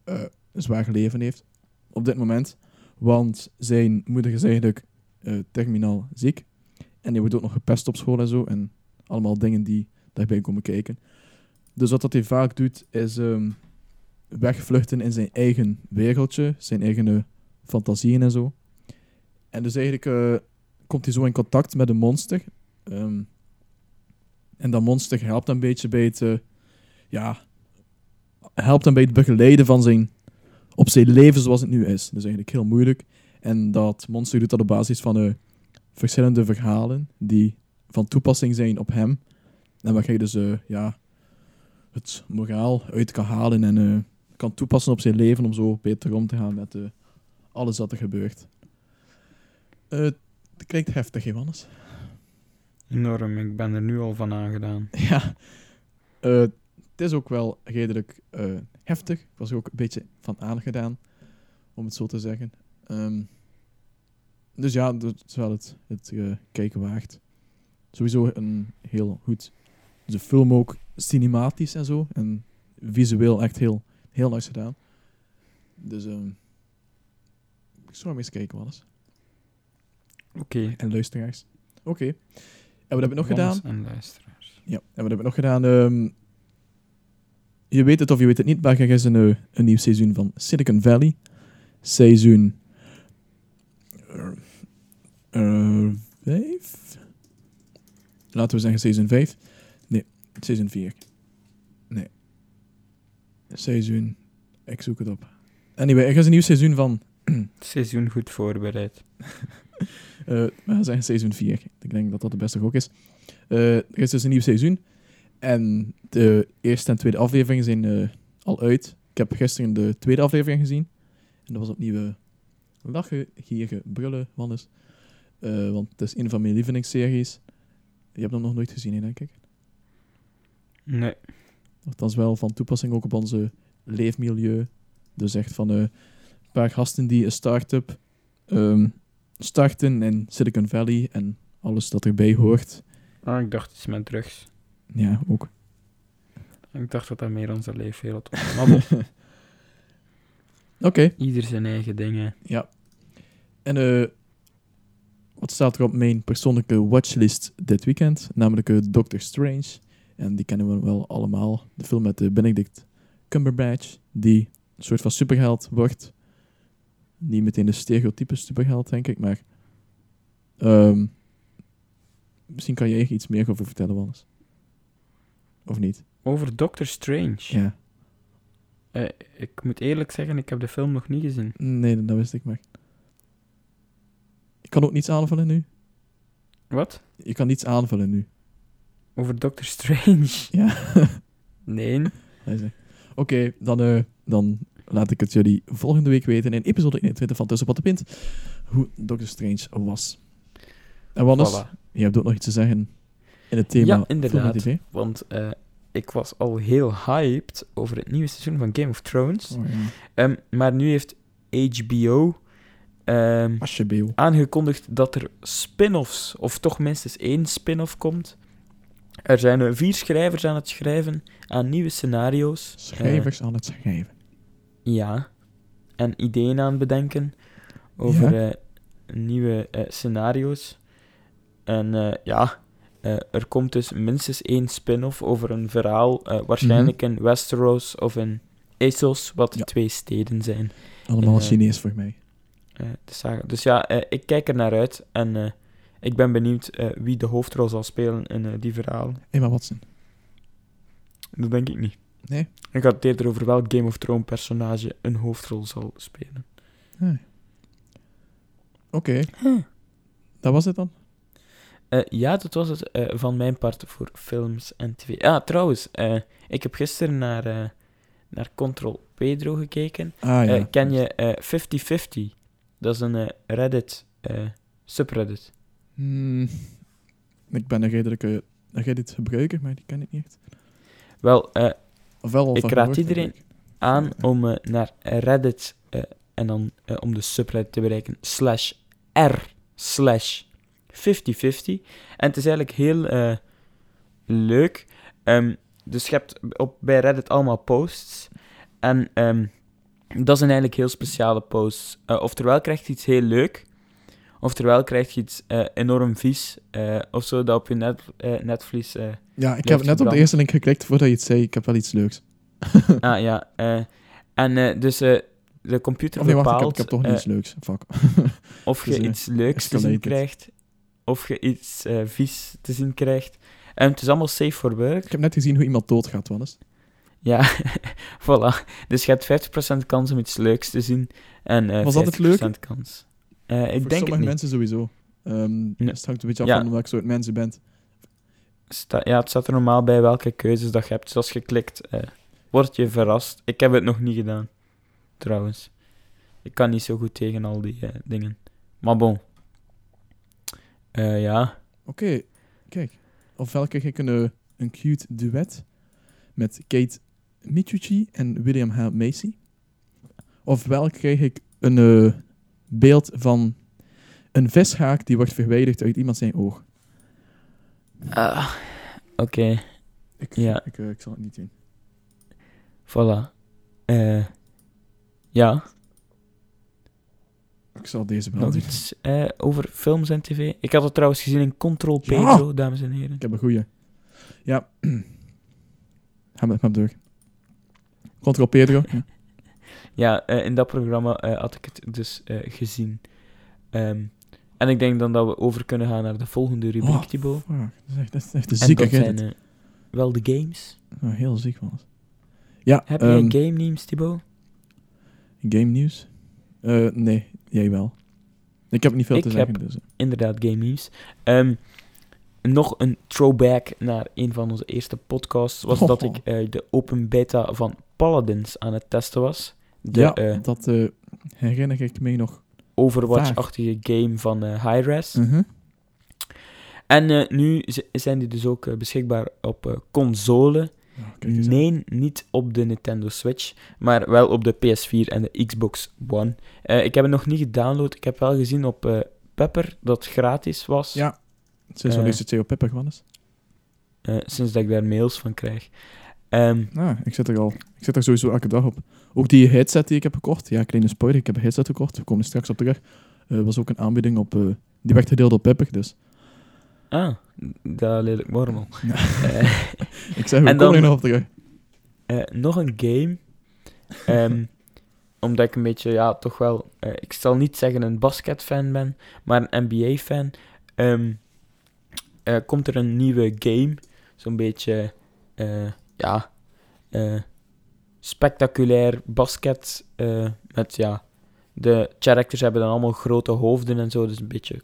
eh, een zwaar leven heeft op dit moment. Want zijn moeder is eigenlijk eh, terminaal ziek. En die wordt ook nog gepest op school en zo. En allemaal dingen die daarbij komen kijken. Dus wat dat hij vaak doet, is ehm, wegvluchten in zijn eigen wereldje, zijn eigen fantasieën en zo. En dus eigenlijk eh, komt hij zo in contact met een monster. Ehm, en dat monster helpt een beetje bij het, eh, ja, helpt hem bij het begeleiden van zijn, op zijn leven zoals het nu is. Dus eigenlijk heel moeilijk. En dat monster doet dat op basis van eh, verschillende verhalen die van toepassing zijn op hem. En waar je dus eh, ja, het moraal uit kan halen en eh, kan toepassen op zijn leven om zo beter om te gaan met alles wat er gebeurt. Het klinkt heftig, Johannes. Enorm, ik ben er nu al van aangedaan. Ja, is ook wel redelijk eh, heftig. Ik was er ook een beetje van aangedaan, om het zo te zeggen. Ehm, dus ja, dat is wel het, het eh, kijken waard. Sowieso een heel goed. De film ook cinematisch en zo. En visueel echt heel, heel nice gedaan. Dus ehm, ik zou hem eens kijken, Wannes. Oké. En luisteraars. Oké. En wat hebben we nog gedaan? En luisteraars. Ja, en wat hebben we nog gedaan? Ehm, je weet het of je weet het niet, maar er is een, eh, een nieuw seizoen van Silicon Valley. Seizoen... eh, vijf? Laten we zeggen seizoen 5. Nee, seizoen 4. Nee. Seizoen... Ik zoek het op. Anyway, er is een nieuw seizoen van... Seizoen goed voorbereid. Eh, we gaan zeggen seizoen 4. Ik denk dat dat de beste gok is. Eh, er is dus een nieuw seizoen. En de eerste en tweede afleveringen zijn eh, al uit. Ik heb gisteren de tweede aflevering gezien. En dat was opnieuw eh, lachen, gieren, brullen, Wannes. Eh, want het is een van mijn lievelingsseries. Je hebt hem nog nooit gezien, hè, denk ik. Nee. Althans wel van toepassing ook op onze leefmilieu. Dus echt van een paar gasten die een start-up ehm, starten in Silicon Valley en alles dat erbij hoort. Ah, ik dacht iets met drugs. Ja, ook. Ik dacht dat dat meer onze leefwereld was. Maar Oké, ieder zijn eigen dingen. ja. En eh, wat staat er op mijn persoonlijke watchlist dit weekend? Namelijk eh, Doctor Strange. En die kennen we wel allemaal. De film met eh, Benedict Cumberbatch, die een soort van superheld wordt. Niet meteen de stereotype superheld, denk ik, maar... ehm, misschien kan jij er iets meer over vertellen, Wannes. Of niet? Over Doctor Strange. Ja. Eh, ik moet eerlijk zeggen, ik heb de film nog niet gezien. Nee, dat wist ik maar. Ik kan ook niets aanvullen nu. Wat? Je kan niets aanvullen nu. Over Doctor Strange? Ja. Nee. Oké, dan, eh, dan laat ik het jullie volgende week weten in episode 21 van Tussen Pot de Pint hoe Doctor Strange was. En Wannes, Voilà. je hebt ook nog iets te zeggen in het thema Ja, inderdaad. Want eh, ik was al heel hyped over het nieuwe seizoen van Game of Thrones. Oh, ja. Ehm, maar nu heeft HBO ehm, aangekondigd dat er spin-offs, of toch minstens één spin-off komt. Er zijn eh, vier schrijvers aan het schrijven aan nieuwe scenario's. Schrijvers aan het schrijven. Eh, ja. En ideeën aan het bedenken over nieuwe scenario's. En ja, eh, er komt dus minstens één spin-off over een verhaal, eh, waarschijnlijk in Westeros of in Essos, wat de Ja. twee steden zijn. Allemaal eh, Chinees voor mij. eh, de saga. Dus ja, eh, ik kijk er naar uit en eh, ik ben benieuwd eh, wie de hoofdrol zal spelen in die verhalen. Emma Watson. Dat denk ik niet. Nee? Ik had het eerder over welk Game of Thrones personage een hoofdrol zal spelen. Oké. Dat was het dan? Eh, ja, dat was het eh, van mijn part voor films en tv. Ah, trouwens, eh, ik heb gisteren naar, naar Control Pedro gekeken. Ah ja. Ken je eh 5050? Dat is een Reddit, subreddit. Hmm, ik ben een redelijke Reddit gebruiker, maar die ken ik niet echt. Wel, al Ik raad iedereen aan om naar Reddit en dan om de subreddit te bereiken slash r slash 5050. En het is eigenlijk heel eh, leuk. Ehm, dus je hebt op, bij Reddit allemaal posts. En ehm, dat zijn eigenlijk heel speciale posts. Eh, oftewel krijgt je iets heel leuk. Oftewel krijg je iets eh, enorm vies eh, of zo dat op je net, netvlies. Ja, ik heb net op de eerste link geklikt voordat je het zei. Ik heb wel iets leuks. ah ja. en dus de computer Of nee, wacht, ik bepaalt heb, ik heb toch eh, iets leuks. Fuck. of je Dus, iets leuks te zien escalated. krijgt, of je iets eh, vies te zien krijgt. En het is allemaal safe for work. Ik heb net gezien hoe iemand doodgaat, Wannes. Ja, voilà. Dus je hebt 50% kans om iets leuks te zien. En eh Was dat het leuke? 50% kans. Eh, ik Voor denk het sommige niet. mensen sowieso. Ehm. Het hangt een beetje af Ja. van welk soort mens je bent. Sta- ja, het staat er normaal bij welke keuzes dat je hebt. Dus als je klikt, word je verrast. Ik heb het nog niet gedaan, trouwens. Ik kan niet zo goed tegen al die dingen. Maar bon. Eh, ja. Oké, kijk. Ofwel krijg ik een, een cute duet met Kate Michucci en William H. Macy. Ofwel krijg ik een eh, beeld van een vishaak die wordt verwijderd uit iemand zijn oog. Ah, Oké, Ik, Ja. ik, eh, ik zal het niet doen. voilà. Eh, ja, Ik zal deze wel nog doen. iets eh, over films en tv. Ik had het trouwens gezien in Control Ja. Pedro, dames en heren. Ik heb een goeie. Ja. Ga maar, ga maar door. Control Pedro. Ja. Ja, eh, in dat programma eh, had ik het dus gezien. Ehm, en ik denk dan dat we over kunnen gaan naar de volgende rubriek, Oh, Thibaut. Dat is echt, dat is echt een En zieke dat zijn wel de games. Oh, heel ziek was. Ja, Heb ehm, jij game names, Thibaut? game nieuws? Nee, jij wel. Ik heb niet veel Ik te zeggen. heb- Dus. Inderdaad, game names. Ehm, nog een throwback naar een van onze eerste podcasts was dat ik eh, de open beta van Paladins aan het testen was. De ja, eh, dat eh, herinner ik mij nog. Overwatch-achtige game van Hi-Res. Mhm. En nu zijn die dus ook beschikbaar op console. Nee, niet op de Nintendo Switch, maar wel op de PS4 en de Xbox One. Eh, ik heb het nog niet gedownload. Ik heb wel gezien op eh, Pepper dat het gratis was. Ja. Sinds wanneer Eh. is het CO Pepper is? eh, sinds dat ik daar mails van krijg. Ehm, Ah, ik zit er al. Ik zit er sowieso elke dag op. Ook die headset die ik heb gekocht. Ja, kleine spoiler. Ik heb een headset gekocht. We komen straks op terug. Eh was ook een aanbieding op... eh, die werd gedeeld op Pepper, dus... ah, dat leer ik morgen. Ja. Eh, Ik zeg, En dan- nog op terug. Eh, nog een game. Ehm, omdat ik een beetje, ja, toch wel... eh, ik zal niet zeggen een basketfan ben, maar een NBA-fan. Ehm, eh, komt er een nieuwe game. Zo'n beetje, ja... spectaculair basket. met, ja... De characters hebben dan allemaal grote hoofden en zo. Dus een beetje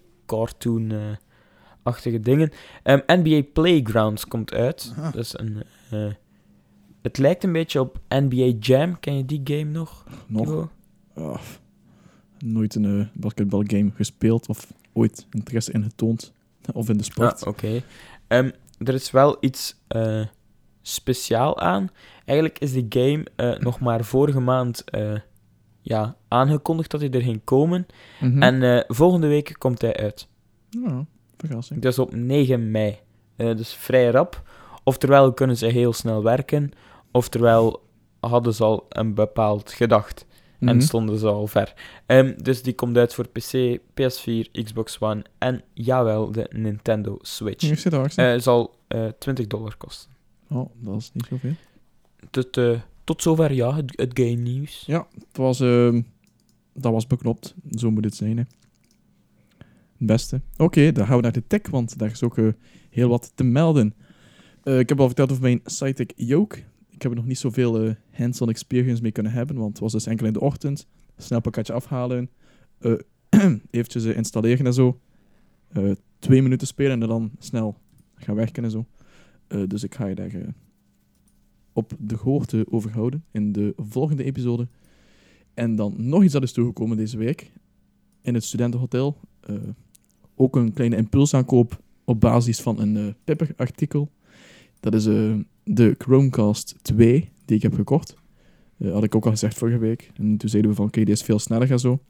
cartoon-achtige dingen. Ehm, NBA Playgrounds komt uit. Dat is een... eh, het lijkt een beetje op NBA Jam. Ken je die game nog? Nog. Ah, nooit een eh, basketbalgame gespeeld of ooit interesse in getoond. Of in de sport. Ah, oké. Ehm, er is wel iets eh, speciaal aan. Eigenlijk is die game eh, nog maar vorige maand ja, aangekondigd dat hij er ging komen. Mhm. En volgende week komt hij uit. Ja, verrassing. Dus op 9 mei. Eh, dus vrij rap. Oftewel kunnen ze heel snel werken. Oftewel hadden ze al een bepaald gedacht. En Mhm. stonden ze al ver. Ehm, dus die komt uit voor PC, PS4, Xbox One en jawel, de Nintendo Switch. Hier zit er Eh zal eh 20 dollar kosten. Oh, dat is niet zoveel. Tot, tot zover, ja, het, het game nieuws. Ja, het was, ehm, dat was beknopt. Zo moet het zijn, hè. Beste. Oké, dan gaan we naar de tech, want daar is ook eh, heel wat te melden. Eh, ik heb al verteld over mijn Cytec Yoke. Ik heb er nog niet zoveel eh, hands-on experience mee kunnen hebben, want het was dus enkel in de ochtend. Snel pakketje afhalen, eventjes installeren en zo. Twee minuten spelen en dan snel gaan werken en zo. Dus ik ga je daar op de hoogte over houden in de volgende episode. En dan nog iets dat is toegekomen deze week. In het studentenhotel. Ook een kleine impulsaankoop op basis van een eh Pepper-artikel. Dat is eh, de Chromecast 2 die ik heb gekocht. Eh, had ik ook al gezegd vorige week. En toen zeiden we van oké, die is veel sneller en zo.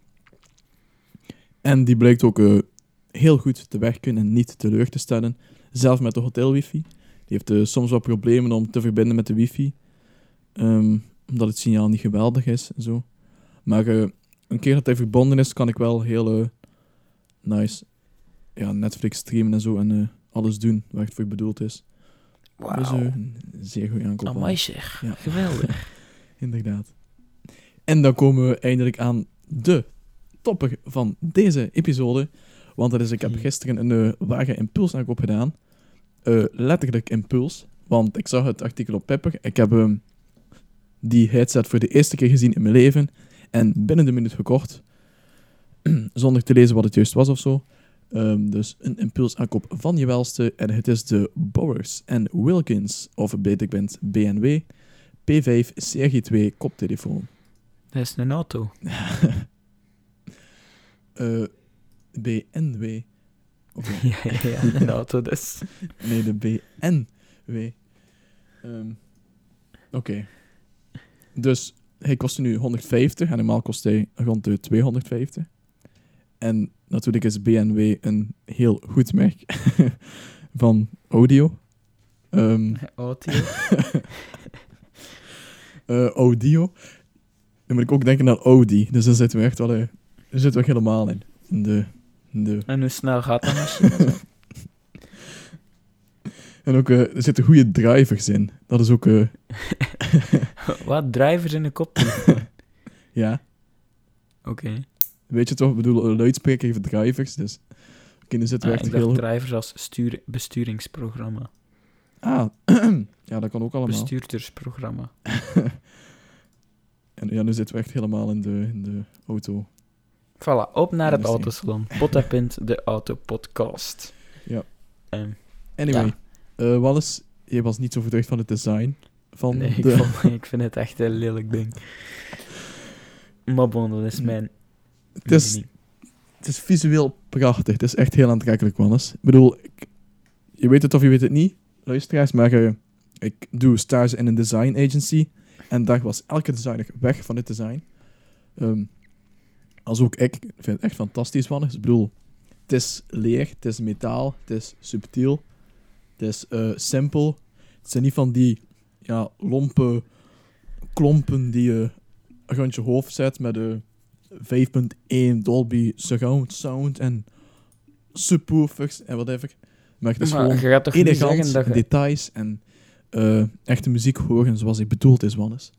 En die blijkt ook heel goed te werken en niet teleur te stellen. Zelfs met de hotel wifi. Die heeft soms wat problemen om te verbinden met de wifi. Ehm, omdat het signaal niet geweldig is en zo. Maar een keer dat hij verbonden is, kan ik wel heel nice. Ja, Netflix streamen en zo en eh, alles doen waar het voor bedoeld is. Dus eh, een zeer goede aankoop. Amai zeg, Ja. geweldig. Inderdaad. En dan komen we eindelijk aan de topper van deze episode. Want dat is, ik heb gisteren een uh, wagen impulsaankoop gedaan. Letterlijk impuls. Want ik zag het artikel op Pepper. Ik heb ehm, die headset voor de eerste keer gezien in mijn leven. En binnen de minuut gekocht. Zonder te lezen wat het juist was of zo. Ehm, dus een impulsaankoop van je welste. En het is de Bowers Wilkins, of beter bekend BNW, P5 CRG2 koptelefoon. Dat is een auto. Eh, BNW. Of, ja, ja, ja, een auto dus. nee, de BNW. Ehm, Oké. Dus hij kostte nu 150 en normaal kost hij rond de 250. En natuurlijk is BNW een heel goed merk van audio. Ehm, Auto. eh, audio. Dan moet ik ook denken aan Audi. Dus daar zitten we echt wel, eh, zitten we helemaal in. In de, in de En hoe snel gaat dat machine? En ook, eh, er zitten goede drivers in. Dat is ook, Wat? Drivers in de kop? ja. Oké. Weet je toch, ik bedoel, een luidspreker heeft drivers, dus... Oké, dan zitten we Ah, heel... drivers als stuur, besturingsprogramma. Ah, ja, dat kan ook allemaal. Bestuurdersprogramma. En ja, nu zitten we echt helemaal in de, in de auto. Voilà, op naar het autosalon. Potapint, de autopodcast. Ja. Ehm, Anyway, Ja. eh, Wallace, je was niet zo verdrukt van het design van nee, de... ik, vond- ik vind het echt een lelijk ding. Maar bon, dat is mijn Het is, het is visueel prachtig. Het is echt heel aantrekkelijk, Wallace. Ik bedoel, ik- je weet het of je weet het niet, luisteraars, maar eh, ik doe stage in een design agency. En daar was elke designer weg van dit design. Ehm, als ook ik. Ik vind het echt fantastisch, Wallace. Ik bedoel, het is leer, het is metaal, het is subtiel, het is eh, simpel. Het zijn niet van die ja, lompe klompen die je rond je hoofd zet met de 5.1 Dolby surround sound en subwoofers en whatever. Maar het is Maar gewoon je gaat toch niet elegant, zeggen dat je... details en eh, echte muziek horen zoals ik bedoeld is, Wannes.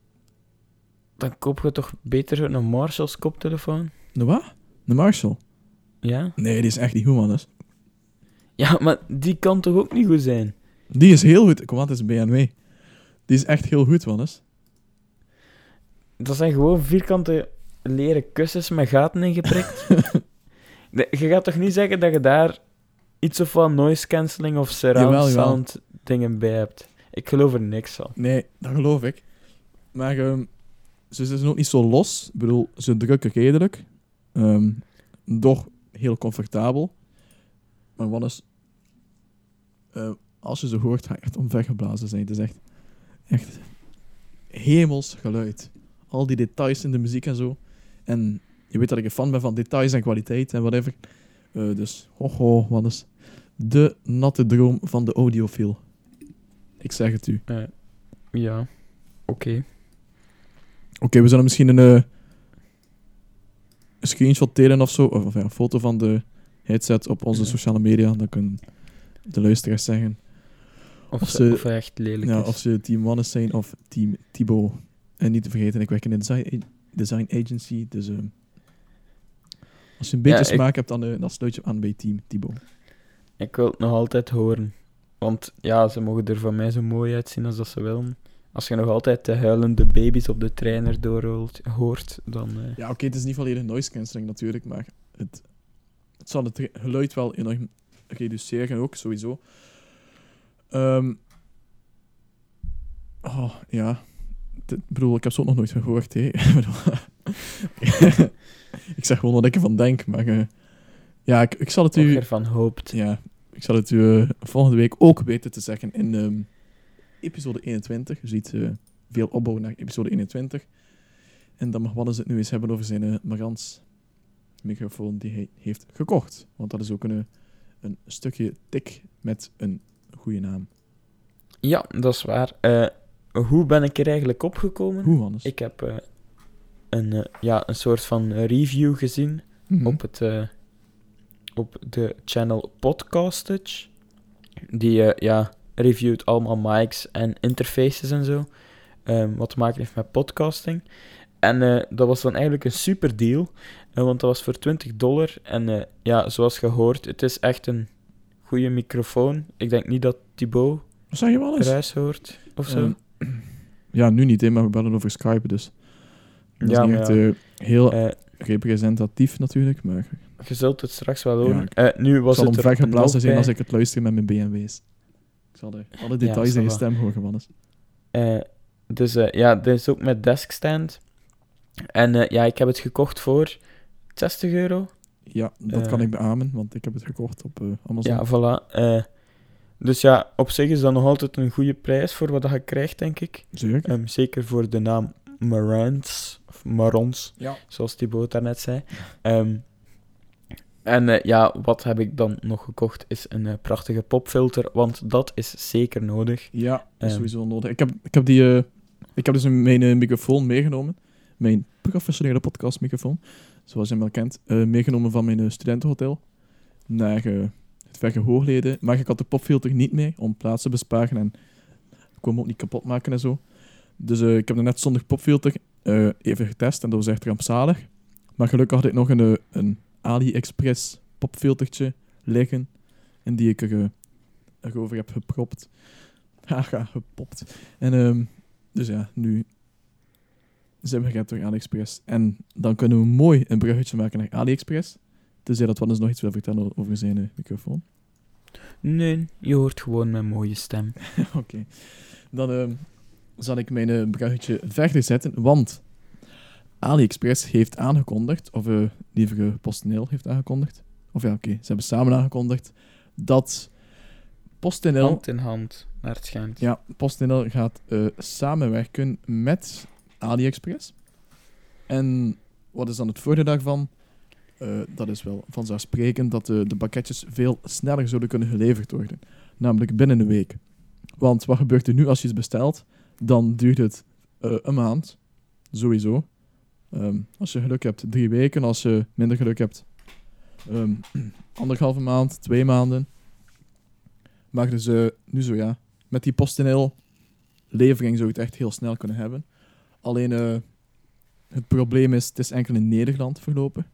Dan koop je toch beter een Marshalls koptelefoon? De wat? De Marshall? Ja? Nee, die is echt niet goed, Wannes. Ja, maar die kan toch ook niet goed zijn? Die is heel goed. Kom het is een BMW. Die is echt heel goed, Wannes. Dat zijn gewoon vierkante leren kussens met gaten in geprikt. De- je gaat toch niet zeggen dat je daar iets of wat noise cancelling of surround Jawel, jawel. sound dingen bij hebt? Ik geloof er niks van. Nee, dat geloof ik. Maar ehm, ze zijn ook niet zo los. Ik bedoel, ze drukken redelijk. Ehm, doch heel comfortabel. Maar wat is... eh, als je ze hoort, ga je echt omvergeblazen zijn. Het is echt... Echt... Hemels geluid. Al die details in de muziek en zo. En je weet dat ik een fan ben van details en kwaliteit en whatever. Eh, dus, ho ho, wat is... De natte droom van de audiofiel. Ik zeg het u. Eh, ja, oké. Oké, we zullen misschien een, eh, een screenshot delen of zo. Of, ja, een foto van de headset op onze sociale media. Dan kunnen de luisteraars zeggen Of, Of ze, of echt lelijk ja, is. of ze Team Wannes zijn of Team Thibaut. En niet te vergeten, ik werk in een design, agency. Dus eh, als je een beetje Ja, ik- smaak hebt, dan, dan sluit je aan bij Team Thibaut. Ik wil het nog altijd horen. Want ja, ze mogen er van mij zo mooi uitzien als dat ze willen. Als je nog altijd de huilende baby's op de treiner doorhoort, hoort, dan... eh, Ja, oké, het is niet volledig noise cancelling natuurlijk, maar het, het zal het geluid wel enorm reduceren ook, sowieso. Ehm oh, ja. Ik bedoel, ik heb ook nog nooit gehoord, hè. Ik zeg gewoon wat ik ervan denk, maar... eh, ja, ik, ik zal het u... ervan hoopt. Ja, ik zal het u eh, volgende week ook weten te zeggen in ehm, episode 21. Je ziet eh, veel opbouw naar episode 21. En dan mag Wannes het nu eens hebben over zijn uh, Marantz microfoon die hij heeft gekocht. Want dat is ook een, eh, een stukje tik met een goede naam. Ja, dat is waar. Hoe ben ik er eigenlijk opgekomen? Hoe? Ik heb eh, een, eh, ja, een soort van review gezien Mhm. op het, eh, op de channel Podcastage. Die ja, reviewt allemaal mics en interfaces en zo. ehm, wat te maken heeft met podcasting. En dat was dan eigenlijk een super deal. want dat was voor 20 dollar. En eh, ja, zoals gehoord, het is echt een goede microfoon. Ik denk niet dat Thibaut Wat zeg je wel eens? hoort of zo. Ja, nu niet, hè, maar we bellen over Skype, dus... Dat Ja, is niet echt ja. eh, heel Eh, representatief natuurlijk, maar je zult het straks wel Ja, horen. ik- Eh, nu was zal het hem nog zijn als ik het luister met mijn BMW's. Ik zal er alle details in je stem horen, Wannes. Eh, dus ja, dit is ook met deskstand. En ja, ik heb het gekocht voor 60 euro. Ja, dat kan ik beamen, want ik heb het gekocht op Amazon. Ja, voilà. Dus ja, op zich is dat nog altijd een goede prijs voor wat je krijgt, denk ik. Zeker. Ehm, zeker voor de naam Marantz, of Marons, Ja. zoals Thibaut daarnet zei. Ehm, en eh, ja, wat heb ik dan nog gekocht? Is een eh, prachtige popfilter, want dat is zeker nodig. Ja, dat is Ehm. sowieso nodig. Ik heb, ik heb, die, eh, ik heb dus mijn microfoon meegenomen. Mijn professionele podcastmicrofoon, zoals je hem wel kent. meegenomen van mijn studentenhotel naar het verre hoogleden. Maar ik had de popfilter niet mee om plaats te besparen en ik kon hem ook niet kapot maken en zo. Dus eh, ik heb er net zonder popfilter eh, even getest en dat was echt rampzalig. Maar gelukkig had ik nog een, eh, een AliExpress popfiltertje liggen. En die ik er, erover heb gepropt. Haha, gepopt. En ehm, dus ja, nu zijn we gered door AliExpress. En dan kunnen we mooi een bruggetje maken naar AliExpress. Tenzij dat Wannes nog iets wil vertellen over zijn eh, microfoon. Nee, je hoort gewoon mijn mooie stem. Oké. Dan ehm, zal ik mijn eh, bruggetje verder zetten, want AliExpress heeft aangekondigd, of eh liever PostNL heeft aangekondigd, of ja, oké, ze hebben samen aangekondigd, dat PostNL Hand in hand, naar het schijnt. Ja, PostNL gaat samenwerken met AliExpress. En wat is dan het voordeel daarvan? Eh, dat is wel vanzelfsprekend dat de, de pakketjes veel sneller zullen kunnen geleverd worden. Namelijk binnen een week. Want wat gebeurt er nu als je iets bestelt? Dan duurt het eh, een maand. Sowieso. Ehm, als je geluk hebt, drie weken. Als je minder geluk hebt, ehm, anderhalve maand, twee maanden. Maar dus eh, nu zo ja. Met die PostNL levering zou je het echt heel snel kunnen hebben. Alleen eh, het probleem is, het is enkel in Nederland verlopen.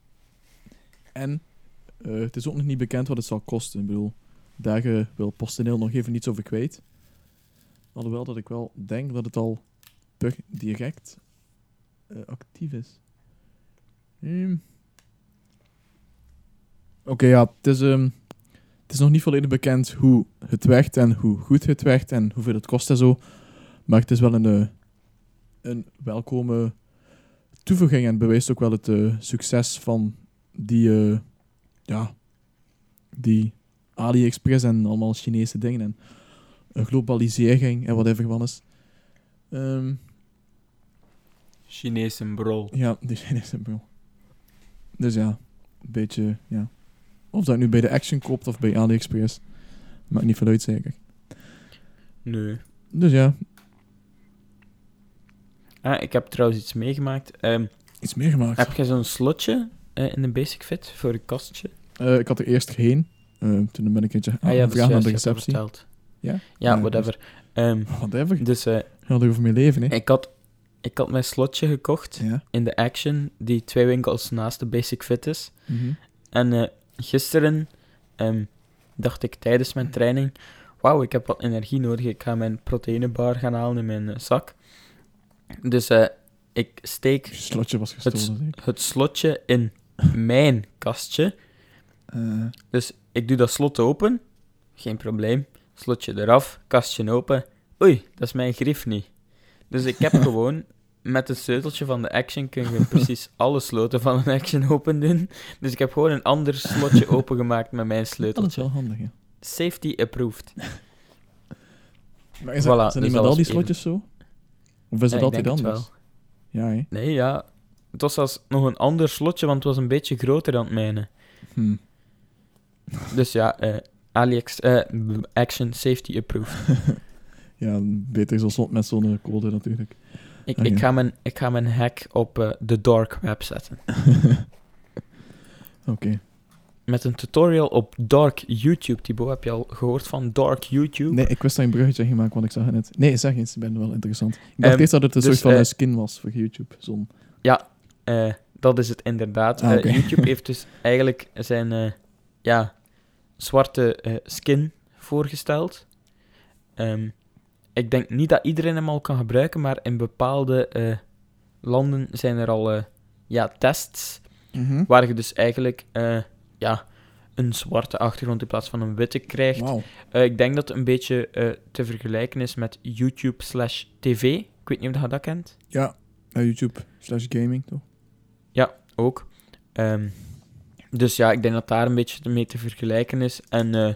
En eh, het is ook nog niet bekend wat het zal kosten. Ik bedoel, daar wil PostNL nog even niets over kwijt. Alhoewel dat ik wel denk dat het al direct eh, actief is. Hmm. Oké, ja, het is, ehm, het is nog niet volledig bekend hoe het werkt en hoe goed het werkt en hoeveel het kost en zo. Maar het is wel een, eh, een welkome toevoeging en bewijst ook wel het succes van die, eh, ja, die AliExpress en allemaal Chinese dingen en een globalisering en whatever wat is. Ehm, Chinese brol. ja, die Chinese bro. Dus ja, een beetje, ja. Of dat nu bij de Action koopt of bij AliExpress, maakt niet veel uit zeker. Nee. Dus ja, Ah, ik heb trouwens iets meegemaakt. Ehm, iets meer gemaakt. heb je zo'n slotje in de Basic Fit voor je kastje? Eh, ik had er eerst geen. Eh, toen ben ik een keertje Ah ja, dat juist, de dat receptie. Ja? Ja, Ja, whatever. Ehm, Whatever. dus eh, Gaat over mijn leven, hè? ik, had, ik had mijn slotje gekocht in de Action, die twee winkels naast de Basic Fit is. Mhm. En eh, gisteren ehm, dacht ik tijdens mijn training: Wauw, ik heb wat energie nodig. Ik ga mijn proteïnebar gaan halen in mijn eh, zak. Dus eh, ik steek Je slotje was gestolen, zeker? het slotje in mijn kastje. Eh, Dus ik doe dat slot open. Geen probleem. Slotje eraf, kastje open. Oei, dat is mijn grief niet. Dus ik heb gewoon met het sleuteltje van de Action kun je precies alle sloten van een Action open doen. Dus ik heb gewoon een ander slotje opengemaakt met mijn dat is sleuteltje. wel handig, ja. Safety approved. Maar is Voilà, dat, zijn dus met dat al die even- slotjes zo? Of is Ja, het ik altijd anders? Ja? Nee, ja. Het was zelfs nog een ander slotje, want het was een beetje groter dan het mijne. Hm. Dus ja, eh AliEx, eh, Action Safety approved. Ja, beter zo slot met zo'n code natuurlijk. Ik, Ah, ik, ja. ga mijn, ik ga mijn hack op eh, de dark web zetten. Oké. met een tutorial op Dark YouTube. Thibaut, heb je al gehoord van Dark YouTube? Nee, ik wist dat je een bruggetje ging maken, want ik zag het net. Nee, zeg eens, ik ben wel interessant. Ik dacht Ehm, eerst dat het een dus, soort van eh, skin was voor YouTube. Zo'n... Eh, dat is het inderdaad. Ah, Eh. YouTube heeft dus eigenlijk zijn eh, ja, zwarte skin voorgesteld. Ehm, ik denk niet dat iedereen hem al kan gebruiken, maar in bepaalde landen zijn er al ja, tests Mhm. waar je dus eigenlijk ja, een zwarte achtergrond in plaats van een witte krijgt. Ik denk dat het een beetje te vergelijken is met YouTube slash TV. Ik weet niet of je dat kent. Ja, YouTube slash gaming, toch? Ook. Ehm, dus ja, ik denk dat daar een beetje mee te vergelijken is. En eh,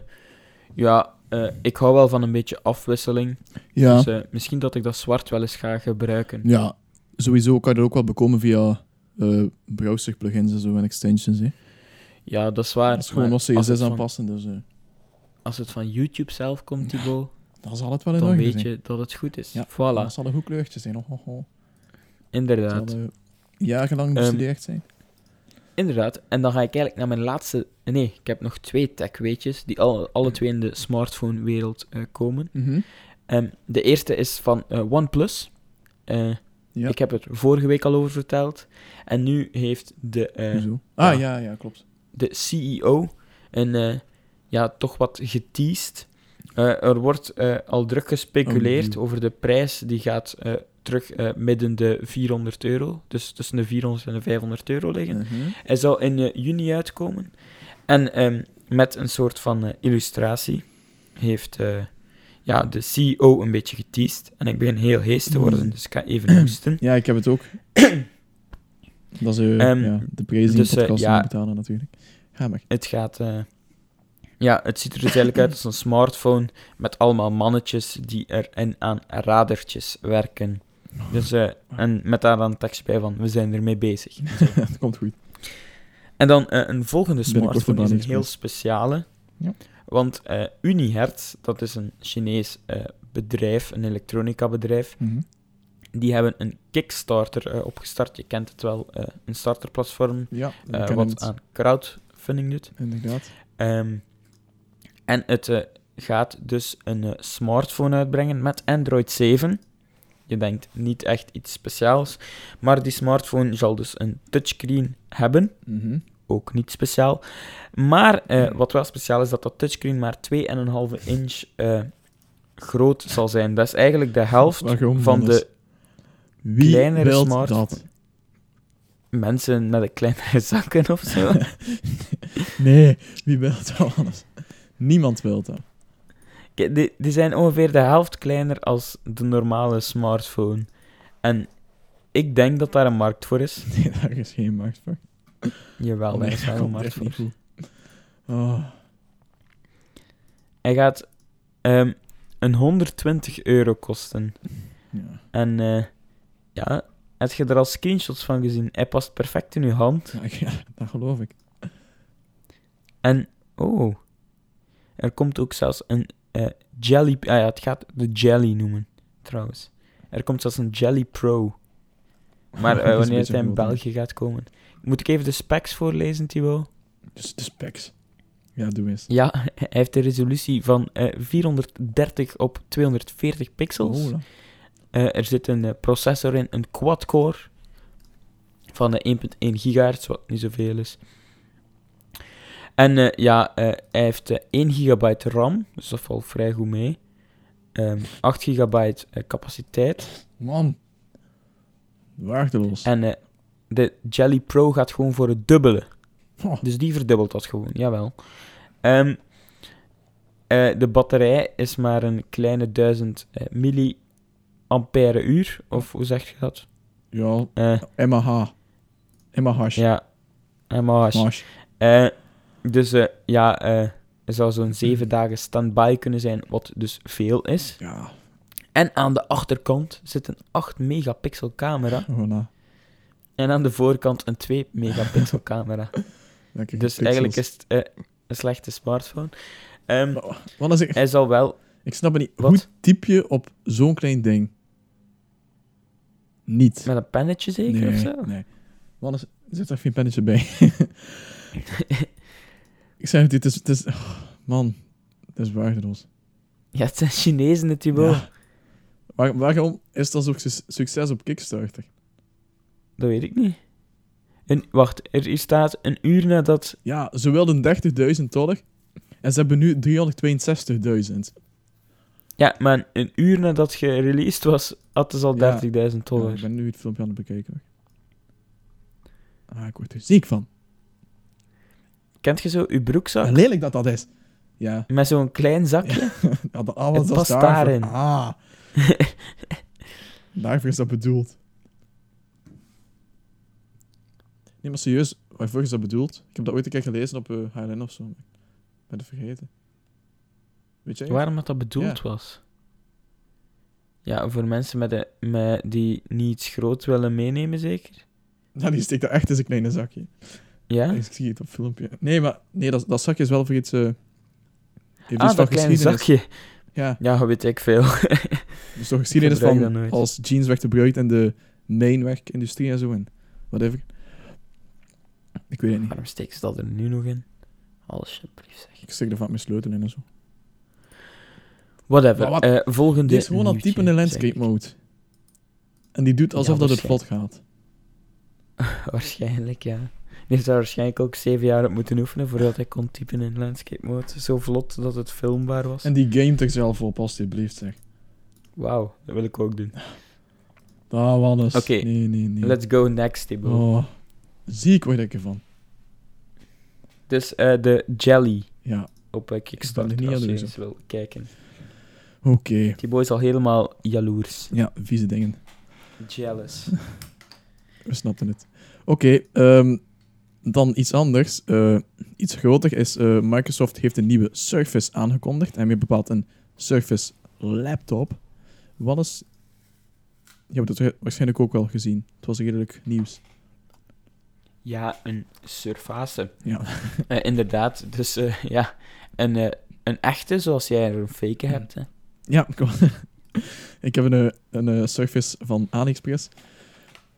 ja, eh, ik hou wel van een beetje afwisseling. Ja. Dus eh, misschien dat ik dat zwart wel eens ga gebruiken. Ja, sowieso kan je dat ook wel bekomen via browser plugins en zo en extensions. Hè. Ja, dat is waar. Dat is gewoon nog CSS aanpassen, dus Als het van YouTube zelf komt, Thibaut, dan zal het wel in dan weet je dat het goed is. Ja, Voilà, Dat zal een goed kleurtje zijn. Oh, oh, oh. Inderdaad. Jarenlang Ehm, bestudeerd zijn. Inderdaad. En dan ga ik eigenlijk naar mijn laatste... Nee, ik heb nog twee tech-weetjes die alle, alle twee in de smartphone-wereld eh, komen. Mhm. Ehm, de eerste is van eh, OnePlus. Eh, Ja. Ik heb het vorige week al over verteld. En nu heeft de? Ah, ja. ja, klopt. de CEO een, ja, toch wat geteased. Er wordt al druk gespeculeerd Oh, over de prijs. Die gaat terug eh, midden de 400 euro. Dus tussen de 400 en de 500 euro liggen. Mhm. Hij zal in eh, juni uitkomen. En ehm, met een soort van eh, illustratie heeft ja, de CEO een beetje geteased. En ik begin heel hees te worden, Mm. dus ik ga even hoesten. Ja, ik heb het ook. Dat is Ehm, ja, de prijs die dus, podcast ja. betalen, natuurlijk. Ga maar. Het gaat... ja, het ziet er dus eigenlijk uit als een smartphone met allemaal mannetjes die erin aan radertjes werken. Dus, eh, en met daar dan tekst bij van, we zijn ermee bezig. Het komt goed. En dan eh, een volgende smartphone is een heel speciale. Ja. Want eh Unihertz, dat is een Chinees bedrijf, een elektronica-bedrijf, Mhm. die hebben een Kickstarter opgestart. Je kent het wel, een starterplatform Ja, wat het. aan crowdfunding doet. Inderdaad. Ehm, en het gaat dus een smartphone uitbrengen met Android 7. Je denkt niet echt iets speciaals, maar die smartphone zal dus een touchscreen hebben Mhm. ook niet speciaal. Maar eh, wat wel speciaal is, dat dat touchscreen maar 2,5 inch eh, groot zal zijn. Dat is eigenlijk de helft van de Wie kleinere smartphone. dat? mensen met een kleinere zakken of zo. Nee, wie wil dat alles? Niemand wil dat. Die, die zijn ongeveer de helft kleiner als de normale smartphone. En ik denk dat daar een markt voor is. Nee, daar is geen markt voor. Jawel, daar is wel een markt voor. Oh. Hij gaat ehm, een 120 euro kosten. Ja. En eh, ja, heb je er al screenshots van gezien? Hij past perfect in uw hand. Ja, ja, dat geloof ik. En, oh, er komt ook zelfs een eh, Jelly... Ah ja, het gaat de Jelly noemen, trouwens. Er komt zelfs een Jelly Pro. Maar eh, wanneer het in. België gaat komen... Moet ik even de specs voorlezen, Thibaut? Dus de specs. Ja, doe eens. Ja, hij heeft een resolutie van eh, 430 op 240 pixels. Oh. Eh, er zit een eh, processor in, een quad-core van eh, 1.1 gigahertz, wat niet zoveel is. En eh, ja, eh, hij heeft eh, 1 gigabyte RAM, dus dat valt vrij goed mee. Ehm 8 gigabyte capaciteit. Man. Waardeloos. En de Jelly Pro gaat gewoon voor het dubbele. Oh, Dus die verdubbelt dat gewoon, jawel. Eh, de batterij is maar een kleine 1000 eh, milliampère uur, of hoe zeg je dat? ja, MAH. MAH. ja, mAh. Eh, dus eh, ja, eh, er zou zo'n 7 dagen standby kunnen zijn, wat dus veel is. Ja, En aan de achterkant zit een 8 megapixel camera. voilà. En aan de voorkant een 2 megapixel camera. Dus eigenlijk is het eh, een slechte smartphone. Ehm, Wat als ik, hij zal wel ik snap het niet. Wat? Hoe typ je op zo'n klein ding? Niet. met een pennetje zeker nee, of zo. Nee. Is, zit er geen pennetje bij? Ik zeg het, het is... Het is oh, man, het is waardeloos. Ja, het zijn Chinezen, het Thibaut. Ja. Waar- waarom is dat zo'n suc- succes op Kickstarter? Dat weet ik niet. Een, wacht, er hier staat een uur nadat... Ja, ze wilden 30.000 dollar. En ze hebben nu 362.000. Ja, maar een uur nadat gereleased was, hadden ze al 30.000 Ja, dollar. ik ben nu het filmpje aan het bekijken. Ah, ik word er ziek van. Kent je zo uw broekzak? Lelijk dat dat is. Ja. Met zo'n klein zakje? ja dat, dat past daarvoor. daarin. Ah. daarvoor is dat bedoeld. Nee, maar serieus, waarvoor is dat bedoeld? Ik heb dat ooit een keer gelezen op uh, HLN of zo. maar Ik ben het vergeten. Weet jij? Waarom dat dat bedoeld Ja. was? Ja, voor mensen met de, met, die niet groot willen meenemen, zeker? Nou, die steekt er echt in zijn kleine zakje. Ja? Ik zie het op filmpje. Nee, maar nee, dat, dat zakje is wel voor iets... heeft iets Ah, van dat kleine zakje. Ja, Ja, weet ik veel. dus toch geschiedenis van als jeans werd gebruikt in de mijnwerkindustrie en zo en whatever. Ik weet het niet. Waarom steken ze dat er nu nog in? Alsjeblieft, zeg. Ik steek er vaak mijn sleutel in en zo. Whatever. Wat- eh, volgende Die is gewoon nieuwtje, typen in zeg landscape mode. En die doet alsof Ja, dat het vlot gaat. Waarschijnlijk, ja. Die heeft daar waarschijnlijk ook zeven jaar op moeten oefenen voordat hij kon typen in landscape mode. Zo vlot dat het filmbaar was. En die gamet er zelf op, alsjeblieft zeg. Wauw, dat wil ik ook doen. Ah, Wannes. Oké, Nee, nee, nee. Let's go next, Thibaut. Oh. Ziek word ik ervan. Dus eh, de Jelly Ja, op uh, Kickstarter, niet als je eens wil kijken. oké. Thibaut is al helemaal jaloers. Ja, vieze dingen. Jealous. We snapten het. Oké, ehm, dan iets anders. Eh, iets groter is, eh, Microsoft heeft een nieuwe Surface aangekondigd. En meer bepaald een Surface laptop. Wat is... Je hebt het waarschijnlijk ook wel gezien. Het was redelijk nieuws. Ja, een surface. Ja. Eh, inderdaad, dus ja, een, een echte zoals jij er een fake hebt. Hè. Ja, kom. ik heb een, een Surface van AliExpress.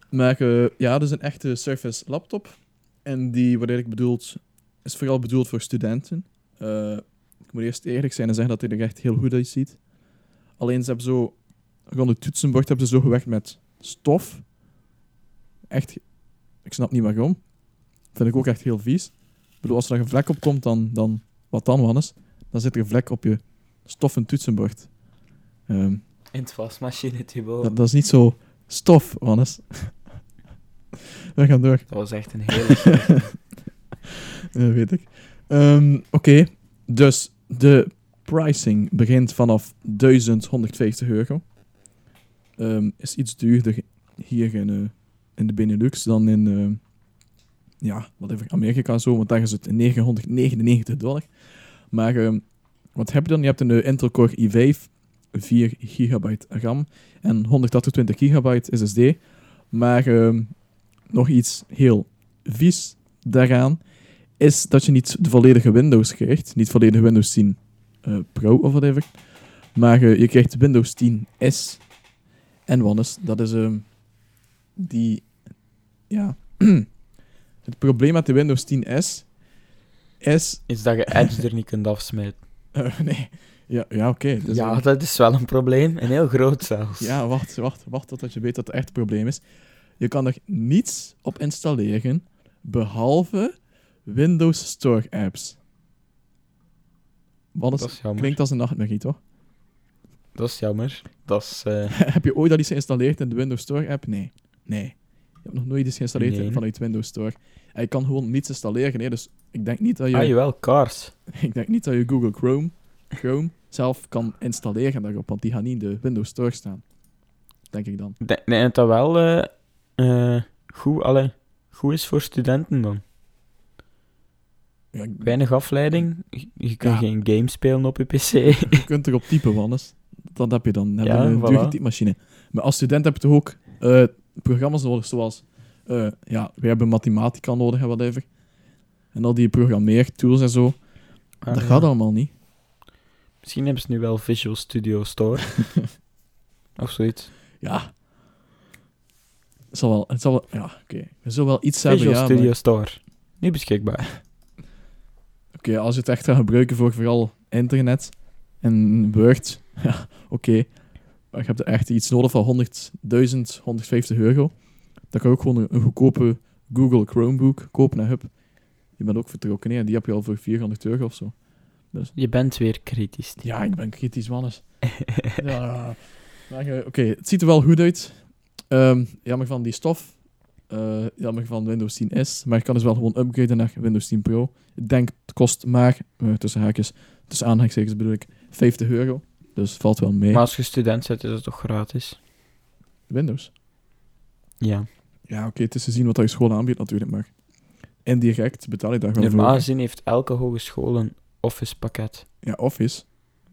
Maar ja, dus een echte Surface laptop. En die, wat ik bedoeld, is vooral bedoeld voor studenten. Eh, ik moet eerst eerlijk zijn en zeggen dat hij er echt heel goed uitziet. Alleen ze hebben zo, rond het toetsenbord hebben ze zo gewerkt met stof. Echt, ik snap niet waarom. Vind ik ook echt heel vies. Ik bedoel, als er een vlek op komt, dan, dan wat dan, Wannes? Dan zit er een vlek op je stoffen toetsenbord. Ehm, In het wasmachine, Thibaut. dat, dat is niet zo stof, Wannes. We gaan door. Dat was echt een hele... Dat weet ik. Ehm, Oké, dus de pricing begint vanaf 1150 euro. Ehm, is iets duurder hier in, eh, in de Benelux dan in eh, ja, whatever, Amerika en zo, want daar is het 999 dollar. Maar ehm, wat heb je dan? Je hebt een eh, Intel Core i5, 4 gigabyte RAM en 128 gigabyte SSD. Maar nog iets heel vies daaraan is dat je niet de volledige Windows krijgt. Niet volledige Windows 10 eh, Pro of whatever. Maar je krijgt Windows 10 S. En is? Dat is ehm, die... Ja. Het probleem met de Windows 10 S is... Is dat je Edge er niet kunt afsmijten. eh, nee. Ja, ja oké. dus, ja, dat is wel een probleem. En heel groot zelfs. Ja, wacht, wacht, wacht totdat je weet wat het echt probleem is. Je kan er niets op installeren behalve Windows Store apps. Wat is, Dat is jammer. klinkt als een nachtmerrie, toch? Dat is jammer. Dat is... eh, Heb je ooit al iets geïnstalleerd in de Windows Store app? Nee. Nee. Je hebt nog nooit iets geïnstalleerd Nee. vanuit Windows Store. En je kan gewoon niets installeren. Nee, dus ik denk niet dat je, Ah, jawel, Cars. ik denk niet dat je Google Chrome, Chrome zelf kan installeren daarop, want die gaan niet in de Windows Store staan. Denk ik dan. Denk dat dat wel eh, eh, goed, allee, goed is voor studenten dan. Ja, ik- Weinig afleiding. Je, je kunt Ja. geen game spelen op je pc. Je kunt erop typen, Wannes. Dat heb je dan. Dan heb je Ja, een voilà. dure typemachine. Maar als student heb je toch ook eh, programma's nodig, zoals... eh, ja, we hebben Mathematica nodig en whatever. En al die programmeertools en zo. Ah, dat gaat allemaal niet. Misschien hebben ze nu wel Visual Studio Store. of zoiets. Ja. Het zal wel... Het zal wel ja, oké. We zullen wel iets Visual hebben, ja. Studio maar- Store. Nu beschikbaar. Oké, als je het echt gaat gebruiken voor vooral internet en Word, ja, oké. Maar je hebt er echt iets nodig van 100.000, 150 euro. Dan kan je ook gewoon een, goedkope Google Chromebook kopen en hup. Je bent ook vertrokken, hè. Die heb je al voor 400 euro of zo. Je bent weer kritisch. Ja, ik ben kritisch, mannes. ja, maar, oké, het ziet er wel goed uit. Ehm jammer van die stof. Eh, jammer van Windows 10S. Maar je kan dus wel gewoon upgraden naar Windows 10 Pro. Ik denk het kost maar, eh, tussen haakjes, tussen aanhalingstekens bedoel ik, 50 euro. Dus valt wel mee. Maar als je student bent, is het toch gratis? Windows. Ja. Ja, oké, het is te zien wat je school aanbiedt natuurlijk, maar indirect betaal je daar wel Normaal voor. gezien heeft elke hogeschool een Office pakket. Ja, Office,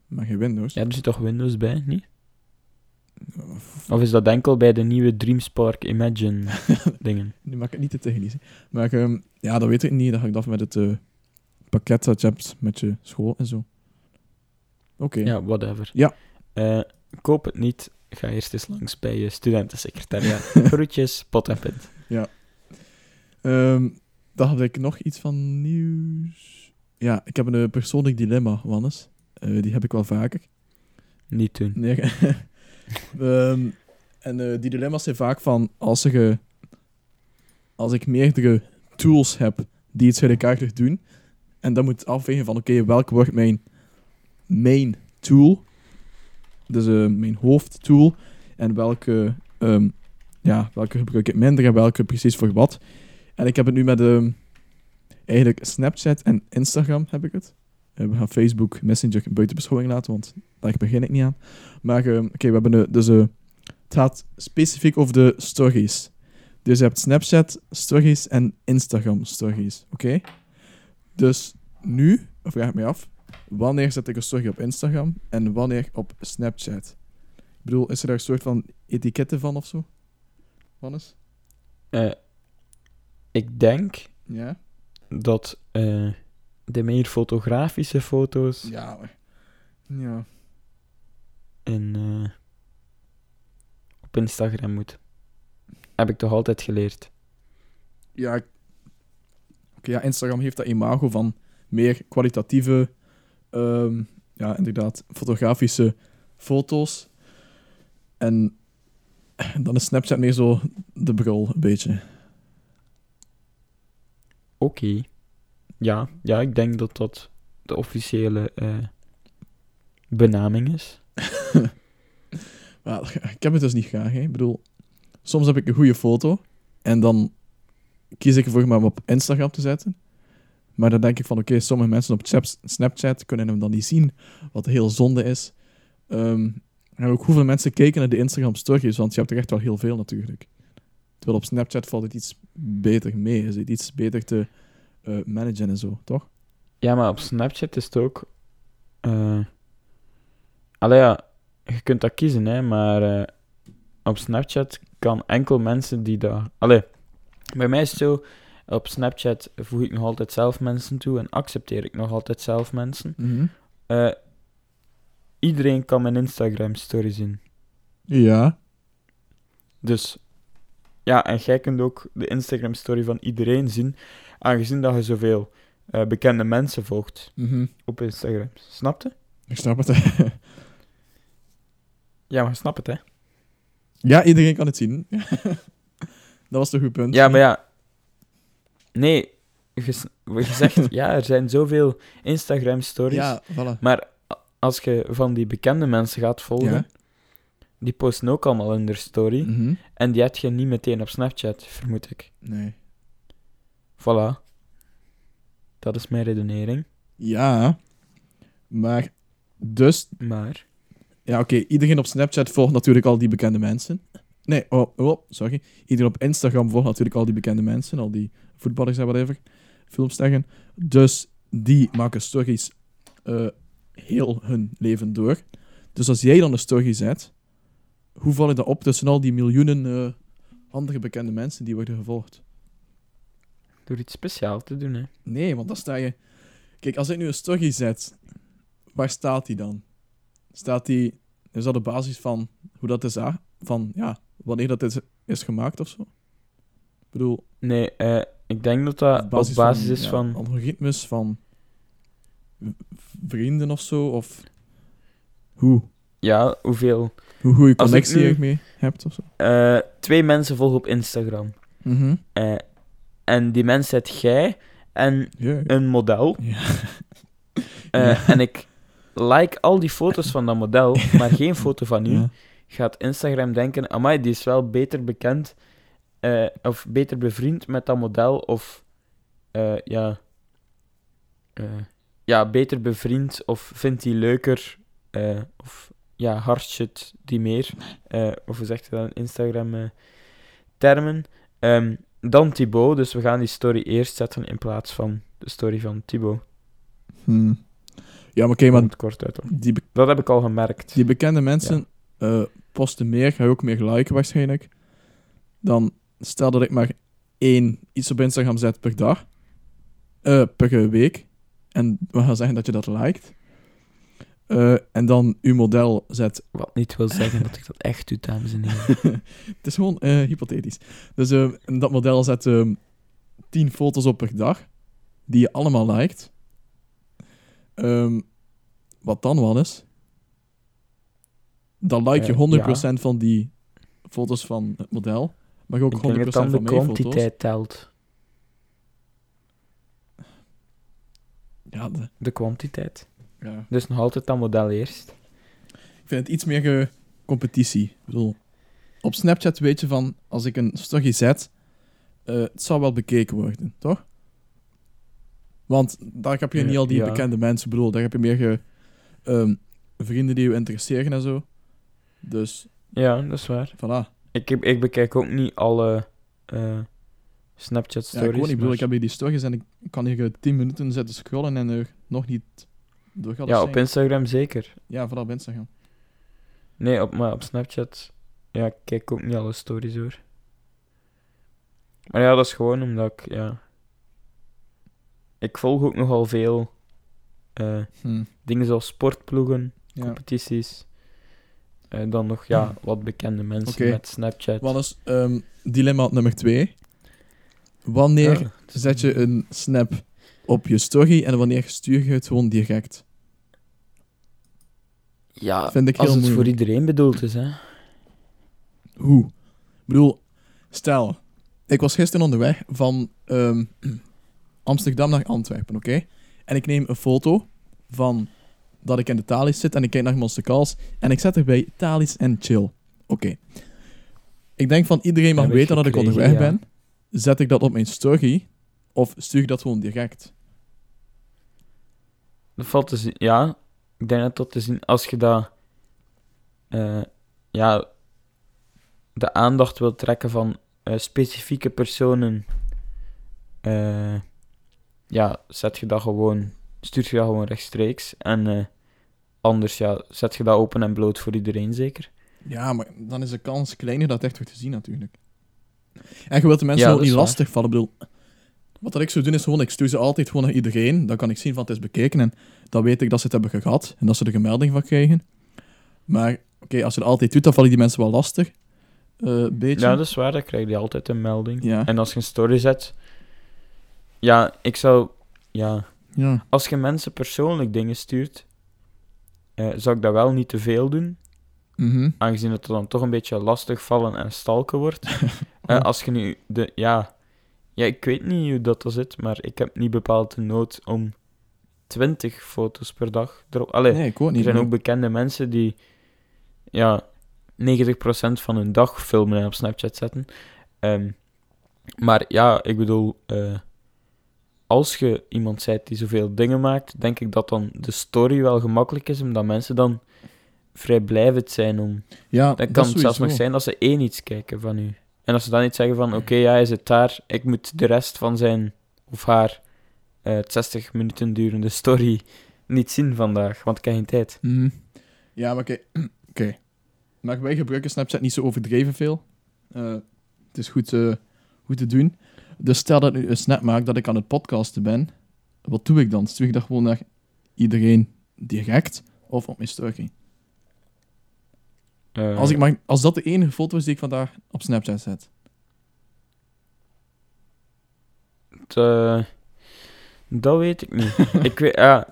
maar geen Windows. Ja, er zit toch Windows bij, niet? Of is dat enkel bij de nieuwe Dreamspark Imagine dingen? Nu maak ik het niet te technisch. hè. Maar ehm, ja, dat weet ik niet. Dat hangt af met het eh, pakket dat je hebt met je school en zo. Oké. Ja, whatever. Ja. Eh, koop het niet. Ga eerst eens langs bij je studentensecretariaat. Groetjes, pot en pint. Ehm, dan had ik nog iets van nieuws. Ja, ik heb een eh, persoonlijk dilemma, Wannes. Die heb ik wel vaker. Niet doen. Nee. Ehm, en eh, die dilemma's zijn vaak van als eh, als ik meerdere tools heb die iets willekeurig doen, en dan moet afwegen van oké, welke wordt mijn main tool, dus eh, mijn hoofdtool, en welke, ehm, ja, welke gebruik ik minder en welke precies voor wat. En ik heb het nu met ehm, eigenlijk Snapchat en Instagram heb ik het. Eh, we gaan Facebook Messenger buiten beschouwing laten, want daar begin ik niet aan. Maar ehm, oké, we hebben de, dus eh, het gaat specifiek over de stories. Dus je hebt Snapchat stories en Instagram stories, oké? Dus nu vraag ik me af, wanneer zet ik een story op Instagram en wanneer op Snapchat? Ik bedoel, is er daar een soort van etiketten van of zo? Wannes? Eh, ik denk Ja? dat eh, de meer fotografische foto's Ja. Ja. in, eh, op Instagram moeten. Heb ik toch altijd geleerd. Ja, ik- ja, Instagram heeft dat imago van meer kwalitatieve, ehm, ja, inderdaad, fotografische foto's. En dan is Snapchat meer zo de brul, een beetje. Oké. Ja, ja, ik denk dat dat de officiële eh, benaming is. Ik heb het dus niet graag, hè. Ik bedoel, soms heb ik een goede foto en dan kies ik ervoor om hem op Instagram te zetten. Maar dan denk ik van, oké, sommige mensen op Snapchat kunnen hem dan niet zien, wat heel zonde is. Ehm, en ook hoeveel mensen kijken naar de Instagram stories, want je hebt er echt wel heel veel natuurlijk. Terwijl op Snapchat valt het iets beter mee, is het iets beter te eh, managen en zo, toch? Ja, maar op Snapchat is het ook... eh allee, ja, je kunt dat kiezen, hè, maar eh, op Snapchat kan enkel mensen die dat... Allee, bij mij is het zo, op Snapchat voeg ik nog altijd zelf mensen toe en accepteer ik nog altijd zelf mensen. Eh, iedereen kan mijn Instagram-story zien. Ja. Dus ja, en jij kunt ook de Instagram-story van iedereen zien, aangezien dat je zoveel eh, bekende mensen volgt Mhm. op Instagram. Snapte? Ik snap het. Ja, maar snap het, hè? ja, iedereen kan het zien. dat was toch goed punt? Ja, maar ja. Nee, zegt, ja, er zijn zoveel Instagram-stories. Ja, voilà. Maar als je van die bekende mensen gaat volgen, Ja. die posten ook allemaal in hun story. Mhm. En die heb je niet meteen op Snapchat, vermoed ik. Nee. Voilà. Dat is mijn redenering. Ja, maar dus, Maar, ja, oké, iedereen op Snapchat volgt natuurlijk al die bekende mensen. Nee, oh, oh, sorry. Iedereen op Instagram volgt natuurlijk al die bekende mensen, al die voetballers en whatever, filmsterren. Dus die maken stories eh, heel hun leven door. Dus als jij dan een story zet, hoe val je dat op tussen al die miljoenen eh, andere bekende mensen die worden gevolgd? Door iets speciaals te doen, hè. Nee, want dan sta je... Kijk, als ik nu een story zet, waar staat die dan? Staat die... Is dat op basis van hoe dat is a- Van, ja, wanneer dat is, is gemaakt of zo? Ik bedoel, Nee, eh, ik denk dat dat op basis, van, is ja, van... algoritmes van... vrienden of zo? Of hoe? Ja, hoeveel? Hoe goede connectie nu- je mee hebt of zo? Eh, twee mensen volgen op Instagram. Eh, en die mens zet jij en een model. Eh. En ik like al die foto's van dat model, maar geen foto van u. Gaat Instagram denken, amai, die is wel beter bekend eh, of beter bevriend met dat model of eh, ja, ja, beter bevriend of vindt hij leuker of ja, hartshit die meer of hoe zegt je dat in Instagram termen Ehm, dan Thibaut, dus we gaan die story eerst zetten in plaats van de story van Thibaut. Hm. Ja, maar Om maar kort uit die, Dat heb ik al gemerkt. die bekende mensen eh, posten meer, ga je ook meer liken waarschijnlijk. Dan stel dat ik maar één iets op Instagram zet per dag, eh, per week. En we gaan zeggen dat je dat liked. Eh, en dan uw model zet Wat niet wil zeggen dat ik dat echt doe, dames en heren. Het is gewoon eh, hypothetisch. Dus eh, dat model zet ehm 10 foto's op per dag, die je allemaal liked. Ehm, wat dan wel is, dan like je Eh, 100% van die foto's van het model, maar ook Ik 100% denk dat dan de van mijn foto's. kwantiteit telt. Ja, de- De kwantiteit. Ja. Dus nog altijd dat model eerst. Ik vind het iets meer competitie. Ik bedoel, op Snapchat weet je van, als ik een story zet, eh, het zal wel bekeken worden, toch? Want daar heb je Ja, niet al die ja. bekende mensen, ik bedoel, daar heb je meer ge- ehm, vrienden die je interesseren en zo. Dus, Ja, dat is waar. voilà. Ik, heb, ik bekijk ook niet alle eh, Snapchat Ja, stories. ik, gewoon niet, ik bedoel, ik heb hier die stories en ik kan hier eh, 10 minuten zitten scrollen en er nog niet door ja, op Instagram zeker. Ja, vooral op Instagram. Nee, op, maar op Snapchat ja, ik kijk ook niet alle stories hoor. Maar ja, dat is gewoon omdat ik, ja... Ik volg ook nogal veel eh, Hm. dingen zoals sportploegen, Ja. competities. Eh, dan nog, ja, wat bekende mensen met Snapchat. Wat is ehm, dilemma nummer 2? Wanneer Ja, zet je een snap op je story en wanneer stuur je het gewoon direct? Ja, Vind ik als heel het voor iedereen bedoeld is, hè. Hoe? Ik bedoel, stel, ik was gisteren onderweg van ehm, Amsterdam naar Antwerpen, oké? En ik neem een foto van dat ik in de Thalys zit en ik kijk naar Monster Calls en ik zet erbij Thalys en chill. Oké. Ik denk van iedereen mag weten dat ik onderweg ja. ben. Zet ik dat op mijn story of stuur ik dat gewoon direct? Dat valt te zien, ja. Ik denk dat dat te zien, als je dat, eh, ja, de aandacht wilt trekken van eh, specifieke personen, eh, ja, zet je dat gewoon, stuur je dat gewoon rechtstreeks. En anders, ja, zet je dat open en bloot voor iedereen, zeker. Ja, maar dan is de kans kleiner dat het echt wordt te zien natuurlijk. En je wilt de mensen Ja, ook niet lastig vallen. Ik bedoel, wat dat ik zou doen is gewoon, ik stuur ze altijd gewoon naar iedereen. Dan kan ik zien van het is bekeken en dan weet ik dat ze het hebben gehad en dat ze er een melding van krijgen. Maar oké, als je het altijd doet, dan vallen die mensen wel lastig. Eh, beetje. Ja, dat is waar, dan krijg je altijd een melding. Ja. En als je een story zet, ja, ik zou, ja, ja. Als je mensen persoonlijk dingen stuurt, eh, zou ik dat wel niet te veel doen. Mhm. Aangezien het dan toch een beetje lastig vallen en stalken wordt. Eh, als je nu de, ja, ja, ik weet niet hoe dat er zit, maar ik heb niet bepaald de nood om 20 foto's per dag erop. Allee, Nee, ik ook er niet. zijn maar- ook bekende mensen die, ja, 90% van hun dag filmen en op Snapchat zetten. Ehm, maar ja, ik bedoel, eh, als je iemand bent die zoveel dingen maakt, denk ik dat dan de story wel gemakkelijk is, omdat mensen dan vrijblijvend zijn om... ja, Dan dat kan het zelfs nog zijn dat ze één iets kijken van u. En als ze dan niet zeggen van, oké, ja, hij zit daar, ik moet de rest van zijn of haar eh 60 minuten durende story niet zien vandaag, want ik heb geen tijd. Mhm. Ja, maar oké. Oké. Maar wij gebruiken Snapchat niet zo overdreven veel. Eh, het is goed, eh, goed te doen. Dus stel dat ik nu een snap maak dat ik aan het podcasten ben. Wat doe ik dan? Stuur ik dat gewoon naar iedereen direct of op mijn story? Als, ik maar, als dat de enige foto is die ik vandaag op Snapchat zet. het, dat weet ik niet. ik weet, ja,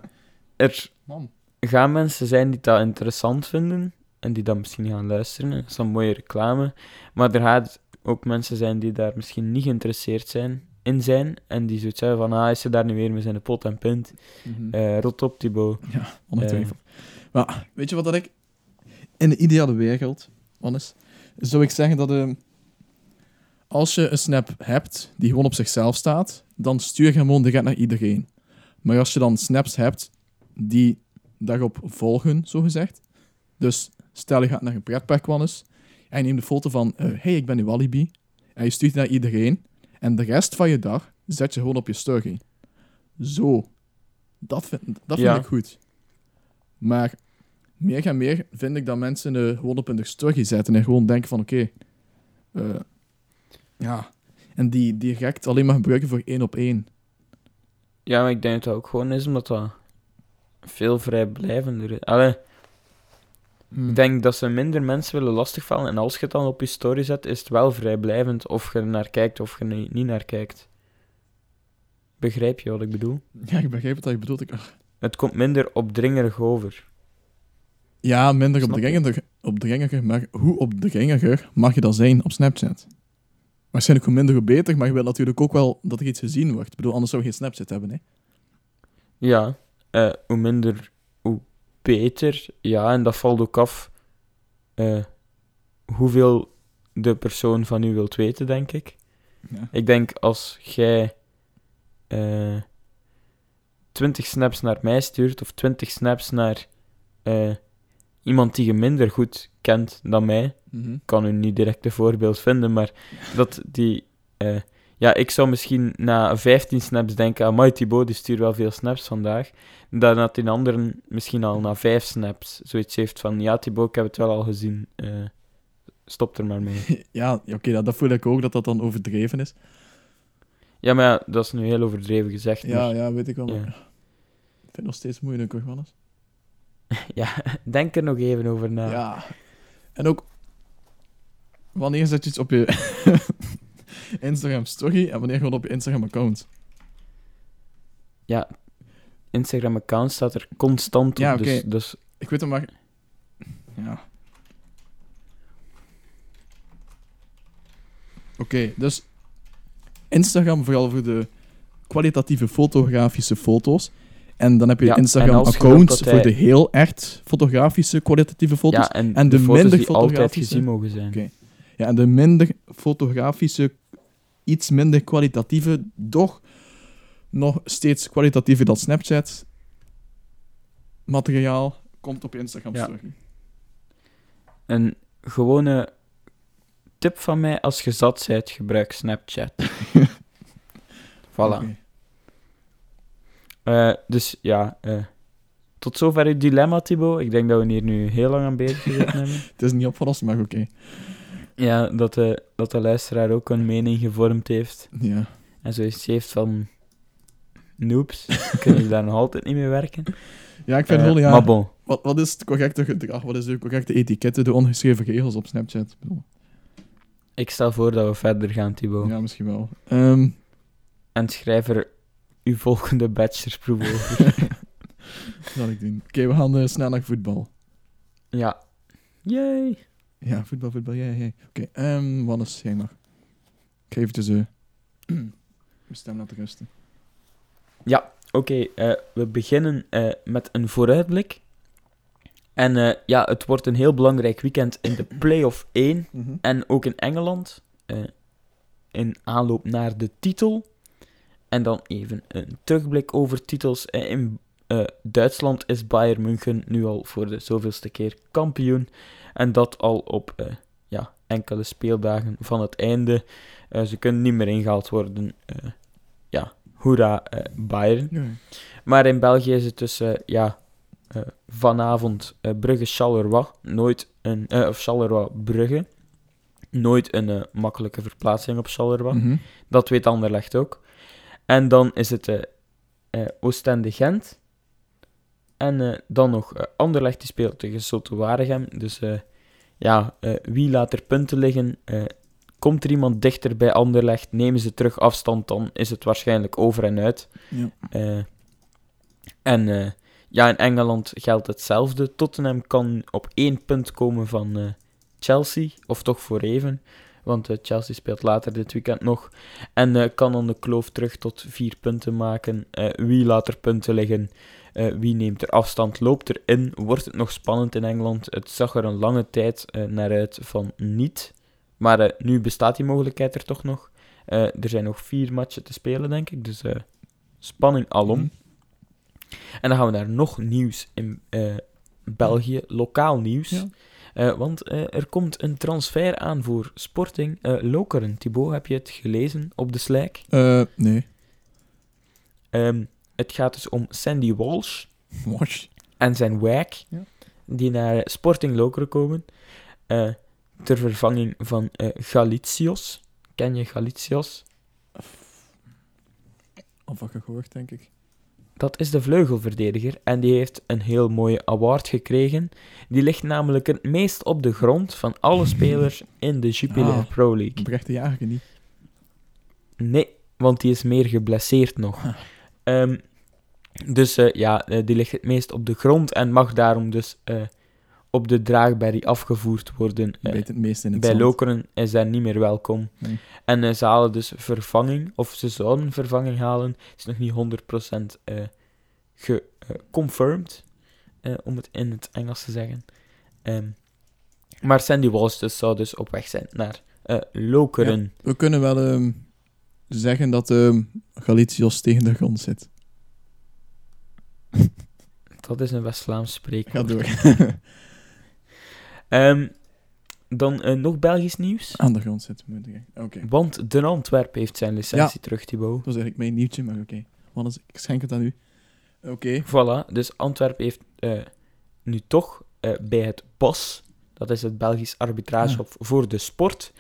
er Man. gaan mensen zijn die dat interessant vinden en die dat misschien gaan luisteren. en Dat is dan mooie reclame. Maar er gaat ook mensen zijn die daar misschien niet geïnteresseerd zijn, in zijn en die zoiets hebben van, ah, is ze daar nu weer met zijn pot en pint? Mhm. Eh rot op, Thibaut. Ja, ongetwijfeld. Maar weet je wat dat ik... In de ideale wereld, Wannes, zou ik zeggen dat ehm, als je een snap hebt die gewoon op zichzelf staat, dan stuur je hem gewoon direct naar iedereen. Maar als je dan snaps hebt die daarop volgen, zogezegd. Dus stel je gaat naar een pretpark, Wannes, en je neemt een foto van, eh, hey, ik ben uw alibi, en je stuurt die naar iedereen, en de rest van je dag zet je gewoon op je story. Zo. Dat vind, dat vind Ja. ik goed. Maar meer en meer vind ik dat mensen eh, gewoon op hun story zetten en gewoon denken van oké, eh, ja, en die direct alleen maar gebruiken voor één op één. Ja, maar ik denk dat het ook gewoon is omdat dat veel vrijblijvender is. Allee, Hmm. ik denk dat ze minder mensen willen lastigvallen. En als je het dan op je story zet, is het wel vrijblijvend of je er naar kijkt of je er niet naar kijkt. Begrijp je wat ik bedoel? Ja, ik begrijp wat je bedoelt. Ik. Het komt minder opdringerig over. ja, minder opdringender, opdringender, maar hoe opdringender mag je dan zijn op Snapchat? Waarschijnlijk hoe minder, hoe beter, maar je wil natuurlijk ook wel dat er iets gezien wordt. Ik bedoel, anders zou je geen Snapchat hebben, hè? Ja, eh, hoe minder, hoe beter. Ja, en dat valt ook af eh, hoeveel de persoon van u wilt weten, denk ik. Ja. Ik denk als jij eh 20 snaps naar mij stuurt of 20 snaps naar iemand die je minder goed kent dan mij, Mhm. ik kan u niet direct een voorbeeld vinden, maar dat die. eh, ja, ik zou misschien na 15 snaps denken: Amai, Thibaut, die stuurt wel veel snaps vandaag. Dan dat die anderen misschien al na 5 snaps zoiets heeft van: Ja, Thibaut, ik heb het wel al gezien. eh, stop er maar mee. Ja, oké, dat, dat voel ik ook, dat dat dan overdreven is. Ja, maar ja, dat is nu heel overdreven gezegd. Ja, maar- ja, weet ik wel. maar ja. Ik vind het nog steeds moeilijk, hoor, Wannes. Ja, denk er nog even over na. Ja. En ook, wanneer zet je iets op je Instagram story en wanneer gewoon op je Instagram account? Ja, Instagram-account staat er constant op. Ja, oké. dus, dus Ik weet het maar. Ja. Oké, dus Instagram vooral voor de kwalitatieve fotografische foto's. En dan heb je Ja, Instagram-accounts dat hij- voor de heel echt fotografische kwalitatieve foto's. ja, en, en de, de foto's minder die altijd gezien mogen zijn. Oké. Ja, en de minder fotografische, iets minder kwalitatieve, doch nog steeds kwalitatiever dan Snapchat materiaal komt op Instagram Ja. story. Een gewone tip van mij, als je zat bent, gebruik Snapchat. voilà. Eh, dus ja, eh, tot zover het dilemma, Thibaut. Ik denk dat we hier nu heel lang aan bezig hebben. Het is niet opgelost, maar oké. Ja, dat de, dat de luisteraar ook een mening gevormd heeft. Ja. En zoiets heeft van... Noobs, kunnen jullie daar nog altijd niet mee werken? ja, ik vind Eh, wel, ja, Maar bon. wat, wat is het correcte gedrag? Wat is de correcte etiketten, de ongeschreven regels op Snapchat? Ik bedoel, Ik stel voor dat we verder gaan, Thibaut. Ja, misschien wel. Ehm, En schrijf er uw volgende bachelorproef over. dat zal ik doen. Oké, we gaan eh, snel naar voetbal. ja. Yay. Ja, voetbal, voetbal, ja, ja. Oké, ehm Wannes, jij mag. Ik eventjes eh mijn stem laten rusten. Ja, oké. eh, we beginnen eh, met een vooruitblik. En eh, ja, het wordt een heel belangrijk weekend in de play-off 1. En ook in Engeland. eh, in aanloop naar de titel. En dan even een terugblik over titels. Eh, in eh, Duitsland is Bayern München nu al voor de zoveelste keer kampioen. En dat al op eh, ja, enkele speeldagen van het einde. Eh, ze kunnen niet meer ingehaald worden. Ja, hoera Bayern. Maar in België is het dus, ja, vanavond Brugge-Charleroi. Nooit een, of Charleroi-Brugge. Nooit een makkelijke verplaatsing op Charleroi. Mhm. Dat weet Anderlecht ook. En dan is het Oostende-Gent. En eh, dan nog eh, Anderlecht die speelt tegen Soto Waregem. Dus eh, ja, wie laat er punten liggen? Komt er iemand dichter bij Anderlecht? Nemen ze terug afstand, dan is het waarschijnlijk over en uit. Ja. En ja, in Engeland geldt hetzelfde. Tottenham kan op één punt komen van Chelsea, of toch voor even. Want Chelsea speelt later dit weekend nog. En kan dan de kloof terug tot vier punten maken. Wie laat er punten liggen? Eh, wie neemt er afstand? Loopt erin? Wordt het nog spannend in Engeland? Het zag er een lange tijd eh, naar uit van niet. Maar eh, nu bestaat die mogelijkheid er toch nog. Er zijn nog vier matchen te spelen, denk ik. Dus spanning alom. Mhm. En dan gaan we naar nog nieuws in België, lokaal nieuws. Ja. Want er komt een transfer aan voor Sporting Lokeren. Thibaut, heb je het gelezen op de? Eh, nee. Ehm, het gaat dus om Sandy Walsh en zijn Ja. die naar Sporting Lokeren komen. eh, ter vervanging van eh Galicios. Ken je Galicios? Of wat gehoord, denk ik. Dat is de vleugelverdediger en die heeft een heel mooie award gekregen. Die ligt namelijk het meest op de grond van alle spelers in de Jupiler Ah. Pro League. Brecht de Jager niet. Nee, want die is meer geblesseerd nog. Ah. Dus eh, ja, eh, die ligt het meest op de grond en mag daarom dus eh, op de draagberry afgevoerd worden. Het meest in het bij zand. Lokeren is hij niet meer welkom. Nee. En ze halen dus vervanging, of ze zouden vervanging halen, is nog niet 100% eh geconfirmed, om het in het Engels te zeggen. Ehm, maar Sandy Walsh dus zou dus op weg zijn naar Lokeren. We kunnen wel ehm, zeggen dat ehm Galicios tegen de grond zit. Dat is een West-Vlaams Ga spreekwoord. door. Ehm, dan eh, nog Belgisch nieuws. Aan de grond zit, moet ik Oké. Want de Antwerp heeft zijn licentie terug, Thibaut. Dat was eigenlijk mijn nieuwtje, maar oké. Wannes, ik schenk het aan u. Oké. Voilà, dus Antwerp heeft eh, nu toch eh, bij het BOS, dat is het Belgisch Arbitragehof voor de Sport,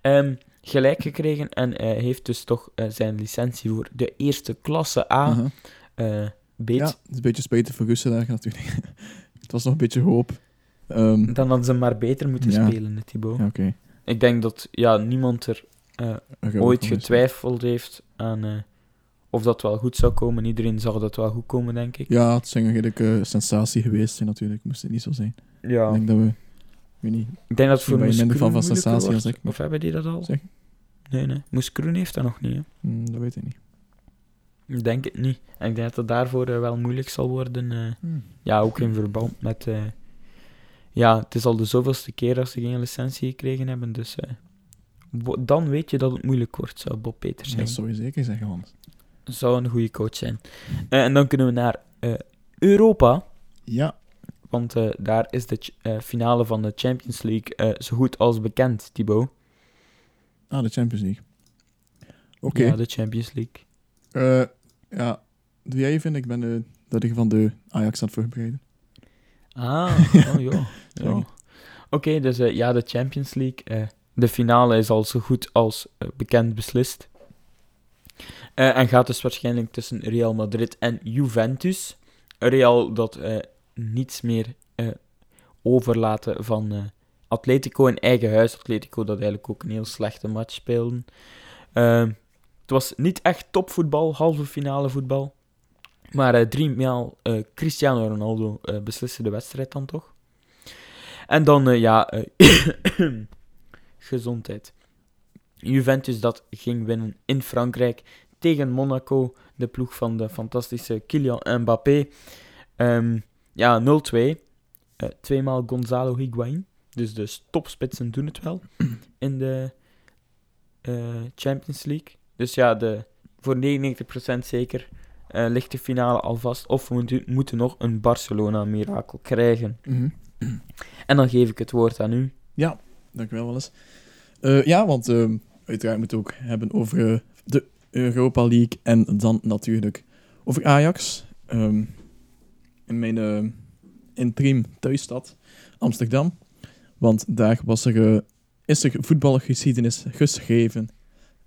ehm, gelijk gekregen en eh, heeft dus toch eh, zijn licentie voor de eerste klasse A eh beet. Ja, het is een beetje spijtig voor Russen natuurlijk. het was nog een beetje hoop. Ehm, Dan hadden ze maar beter moeten Ja. spelen, Thibaut. ja, oké. Ik denk dat ja, niemand er eh, ooit getwijfeld heeft aan eh, of dat wel goed zou komen. Iedereen zag dat wel goed komen, denk ik. Ja, het is een redelijke sensatie geweest zijn natuurlijk. Moest het niet zo zijn. Ja. Ik denk dat we... Ik weet niet. Ik denk dat voor je minder van van sensatie als ik, maar- Of hebben die dat al? Zeg. Nee, nee. Moeskroen heeft dat nog niet, hè. Hm, dat weet ik niet. Ik denk het niet. En ik denk dat het daarvoor eh, wel moeilijk zal worden. eh, Hm. ja, ook in verband met... eh, ja, het is al de zoveelste keer dat ze geen licentie gekregen hebben, dus... dan weet je dat het moeilijk wordt, zou Bob Peters Dat zeggen. zou je zeker zeggen, Hans. Zou een goede coach zijn. En dan kunnen we naar Europa. Ja. Want daar is de finale van de Champions League zo goed als bekend, Thibaut. Ah, de Champions League. Oké. Ja, de Champions League. Eh, ja, doe jij even? Ik ben eh dat ik van de Ajax aan het voorbereiden. Ah, oh ja. Sorry. ja. Oké, dus eh, ja, de Champions League. de finale is al zo goed als bekend beslist. En gaat dus waarschijnlijk tussen Real Madrid en Juventus. Real dat niets meer overlaten van Atletico in eigen huis. Atletico dat eigenlijk ook een heel slechte match speelde. Het was niet echt topvoetbal, halve finale voetbal. Maar eh driemaal eh, Cristiano Ronaldo eh besliste de wedstrijd dan toch. En dan, ja, gezondheid. Juventus dat ging winnen in Frankrijk tegen Monaco, de ploeg van de fantastische Kylian Mbappé. Ehm, ja, 0-2. Eh, tweemaal Gonzalo Higuain. Dus de topspitsen doen het wel in de Champions League. Dus ja, de, voor 99% zeker eh, ligt de finale al vast. Of we moeten, moeten nog een Barcelona-mirakel krijgen. Mhm. En dan geef ik het woord aan u. Dank u wel, Wallace. Eh, ja, want ehm, uiteraard moeten we ook hebben over eh, de Europa League en dan natuurlijk over Ajax. Ehm, in mijn uh, interim thuisstad, Amsterdam. Want daar was er, is er voetbalgeschiedenis geschreven.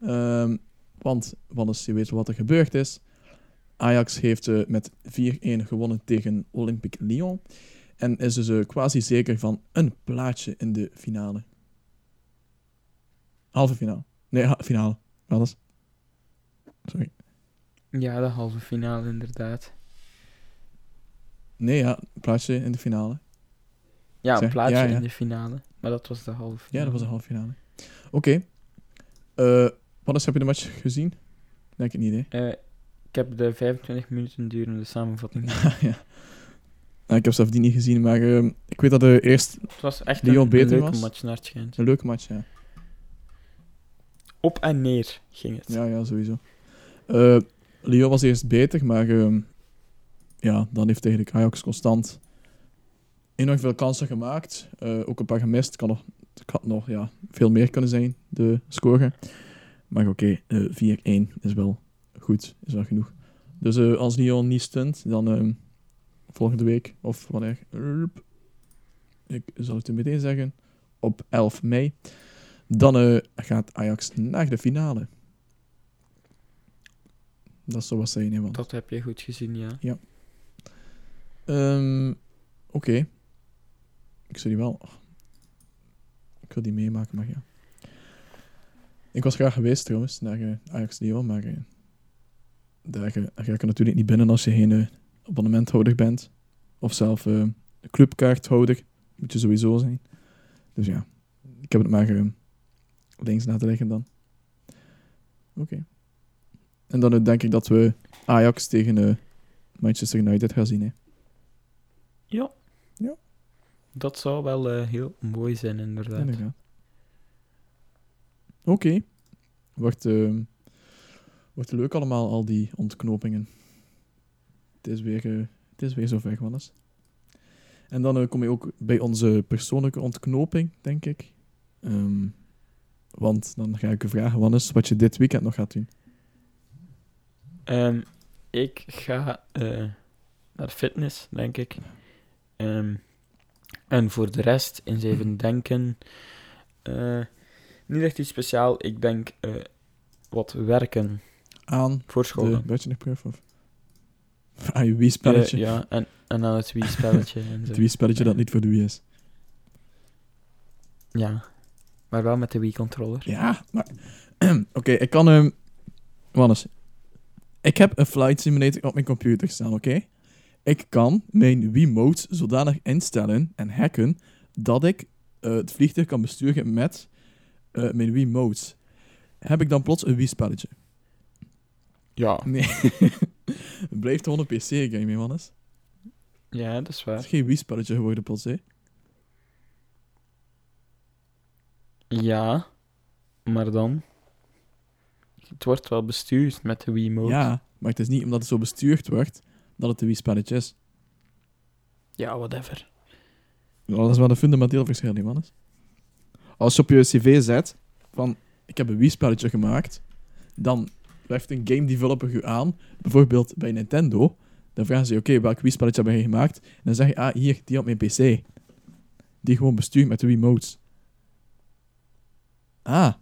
Ehm, want, Wallace, je weet wat er gebeurd is. Ajax heeft eh, met 4-1 gewonnen tegen Olympique Lyon. En is dus eh, quasi zeker van een plaatje in de finale. Halve finale. Nee, ha- finale. Alles. Sorry. Ja, de halve finale inderdaad. Nee, ja, plaatsje in de finale. Ja, een Zeg- plaatsje ja, ja. in de finale. Maar dat was de halve Ja, dat was de halve finale. Oké. Eh, wat is, heb je de match gezien? Denk ik niet, hè? Eh, ik heb de 25 minuten durende samenvatting ja. Nou, ik heb zelf die niet gezien, maar eh, ik weet dat de eerst Het was echt een, een beter leuke was. match naar het schijnt. een leuke match, ja. Op en neer ging het. Ja, ja, sowieso. Eh Lyon was eerst beter, maar ehm, ja, dan heeft eigenlijk Ajax constant enorm veel kansen gemaakt. Eh, ook een paar gemist. Kan nog, had nog ja, veel meer kunnen zijn, de score. Maar oké, eh 4-1 is wel goed, is wel genoeg. Dus eh, als Lyon niet stunt, dan ehm, volgende week, of wanneer, ik zal het u meteen zeggen, op 11 mei, dan eh, gaat Ajax naar de finale. Dat wat zijn, hè, man. Dat heb je goed gezien, ja. Ehm, Oké. Ik zou die wel... Ik wil die meemaken, maar ja. Ik was graag geweest, trouwens, naar eh, Ajax Lyon, maar... eh, daar, daar ga ik er natuurlijk niet binnen als je geen eh, abonnementhouder bent. Of zelf clubkaarthouder. Moet je sowieso zijn. Dus ja, ik heb het maar links laten liggen dan. Oké. En dan denk ik dat we Ajax tegen Manchester United gaan zien, hè. Ja. Ja. Dat zou wel heel mooi zijn, inderdaad. Inderdaad. Oké. Wordt, ehm, wordt leuk allemaal, al die ontknopingen. Het is weer, eh, het is weer zover, Wannes. En dan eh, kom je ook bij onze persoonlijke ontknoping, denk ik. Ehm, want dan ga ik je vragen, Wannes, wat je dit weekend nog gaat doen. Ehm, ik ga eh, naar fitness, denk ik. Ehm, en voor de rest, eens even denken. eh, niet echt iets speciaal. Ik denk eh, wat werken Aan voor de school. bachelorproef of aan je Wii-spelletje. Ja, en, en aan het Wii-spelletje. en zo. Het Wii-spelletje dat niet voor de Wii is. Ja, maar wel met de Wii-controller. Ja, maar... Oké, ik kan... hem. Wannes. Ik heb een flight simulator op mijn computer staan, oké? Ik kan mijn Wiimote zodanig instellen en hacken dat ik eh, het vliegtuig kan besturen met eh, mijn Wiimote. Heb ik dan plots een Wii-spelletje? Ja. Nee. het blijft gewoon een PC-game, hè, Wannes. Ja, dat is Het waar. is geen Wii-spelletje geworden plots, hè? Ja, maar dan... Het wordt wel bestuurd met de Wiimote. Ja, maar het is niet omdat het zo bestuurd wordt dat het een Wii-spelletje is. Ja, whatever. Dat is wel een fundamenteel verschil, hè, Wannes. Als je op je cv zet van ik heb een Wii-spelletje gemaakt, dan werft een game developer je aan, bijvoorbeeld bij Nintendo, dan vragen ze oké, welk Wii-spelletje heb je gemaakt? En dan zeg je, ah, hier, die op mijn PC. Die gewoon bestuurt met de Wiimotes. Ah.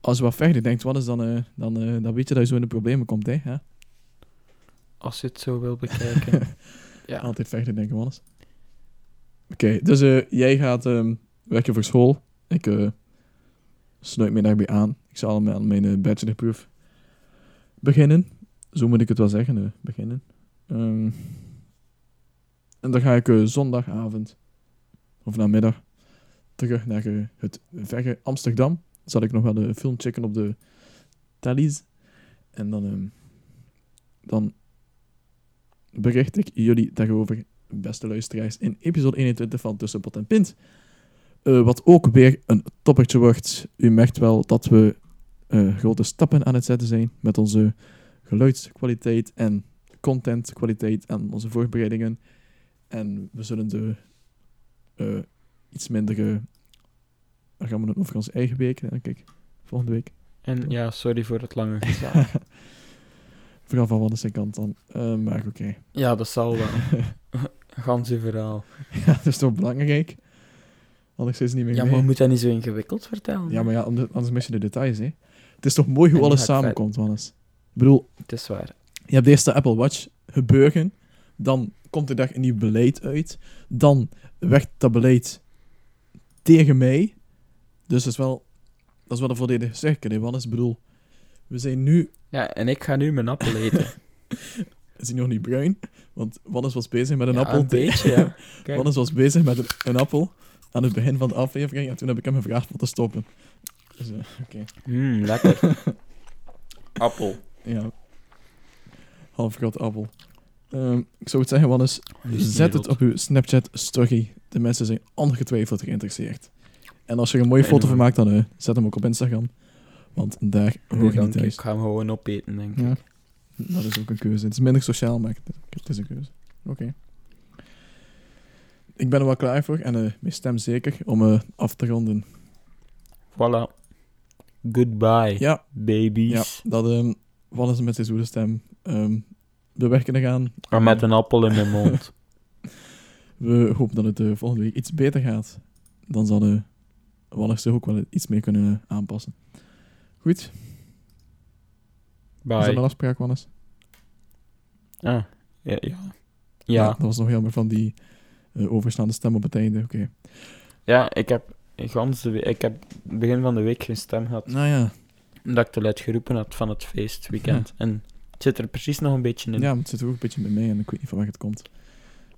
Als je wat verder denkt, wat is dan, eh, dan, eh, dan weet je dat je zo in de problemen komt, hè? hè? Als je het zo wil bekijken. ja. Altijd verder denken, Wannes. Oké, dus eh, jij gaat ehm, werken voor school. Ik eh, sluit me daarbij aan. Ik zal aan mijn- eh, bachelorproef beginnen. Zo moet ik het wel zeggen, eh, beginnen. Ehm, en dan ga ik eh, zondagavond, of namiddag, terug naar het verre Amsterdam. Zal ik nog wel een film checken op de Thalys. En dan, ehm, dan bericht ik jullie daarover, beste luisteraars, in episode 21 van Tussen Pot en Pint. Eh, wat ook weer een toppertje wordt. U merkt wel dat we eh, grote stappen aan het zetten zijn met onze geluidskwaliteit en contentkwaliteit en onze voorbereidingen. En we zullen de eh, iets minder... dan gaan we het over onze eigen week, denk ik. Volgende week. En ja, sorry voor het lange gezaag. Vooral van Wannes kant dan. Maar oké. ja, dat zal wel. Ganse verhaal. Ja, dat is toch belangrijk? Anders is het niet meer Ja, mee. maar moet dat niet zo ingewikkeld vertellen? Ja, maar ja, anders, mis je de details, hè. Het is toch mooi hoe alles samenkomt, Wannes. Ik bedoel, Het is waar. je hebt eerst de Apple Watch gebeuren, dan komt er daar een nieuw beleid uit, dan werkt dat beleid tegen mij. Dus dat is wel, dat is wel een volledige cirkel, hè, Wannes. Ik bedoel, we zijn nu... Ja, en ik ga nu mijn appel eten. is hij nog niet bruin. Want Wannes was bezig met een Ja, appel. een beetje, ja. Wannes was bezig met een, een appel aan het begin van de aflevering. En toen heb ik hem gevraagd om te stoppen. Dus, eh, oké. Mm, lekker. Appel. Ja. Half groot appel. Ehm, ik zou het zeggen, Wannes, zet het op uw Snapchat story. De mensen zijn ongetwijfeld geïnteresseerd. En als je er een mooie foto van maakt, dan eh, zet hem ook op Instagram. Want daar hoor je niet thuis. Ik ga hem gewoon opeten, denk ik. Ja, dat is ook een keuze. Het is minder sociaal, maar het het is een keuze. Oké. Ik ben er wel klaar voor en eh, mijn stem zeker om eh, af te ronden. Voilà. Goodbye, Ja, babies. ja dat ehm wat is met zijn zoele stem ehm de weg kunnen gaan. En met een appel in mijn mond. We hopen dat het eh, volgende week iets beter gaat. Dan zal de Wannes zich ook wel iets meer kunnen aanpassen. Goed, is dat een Bye. afspraak, Wannes? Ah, ja, ja. Ja, Dat was nog jammer van die eh, overslaande stem op het einde. Oké. ja ik heb de ik heb begin van de week geen stem gehad. Nou ja. Omdat ik te luid geroepen had van het feestweekend. En het zit er precies nog een beetje in. Ja, maar het zit ook een beetje bij mij en ik weet niet van waar het komt.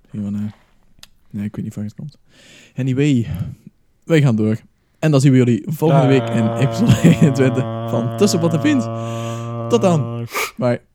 Van, eh, nee, ik weet niet van waar het komt. Anyway, wij gaan door. En dan zien we jullie volgende week in episode 21 van Tussenpot en Pint. Tot dan. Bye.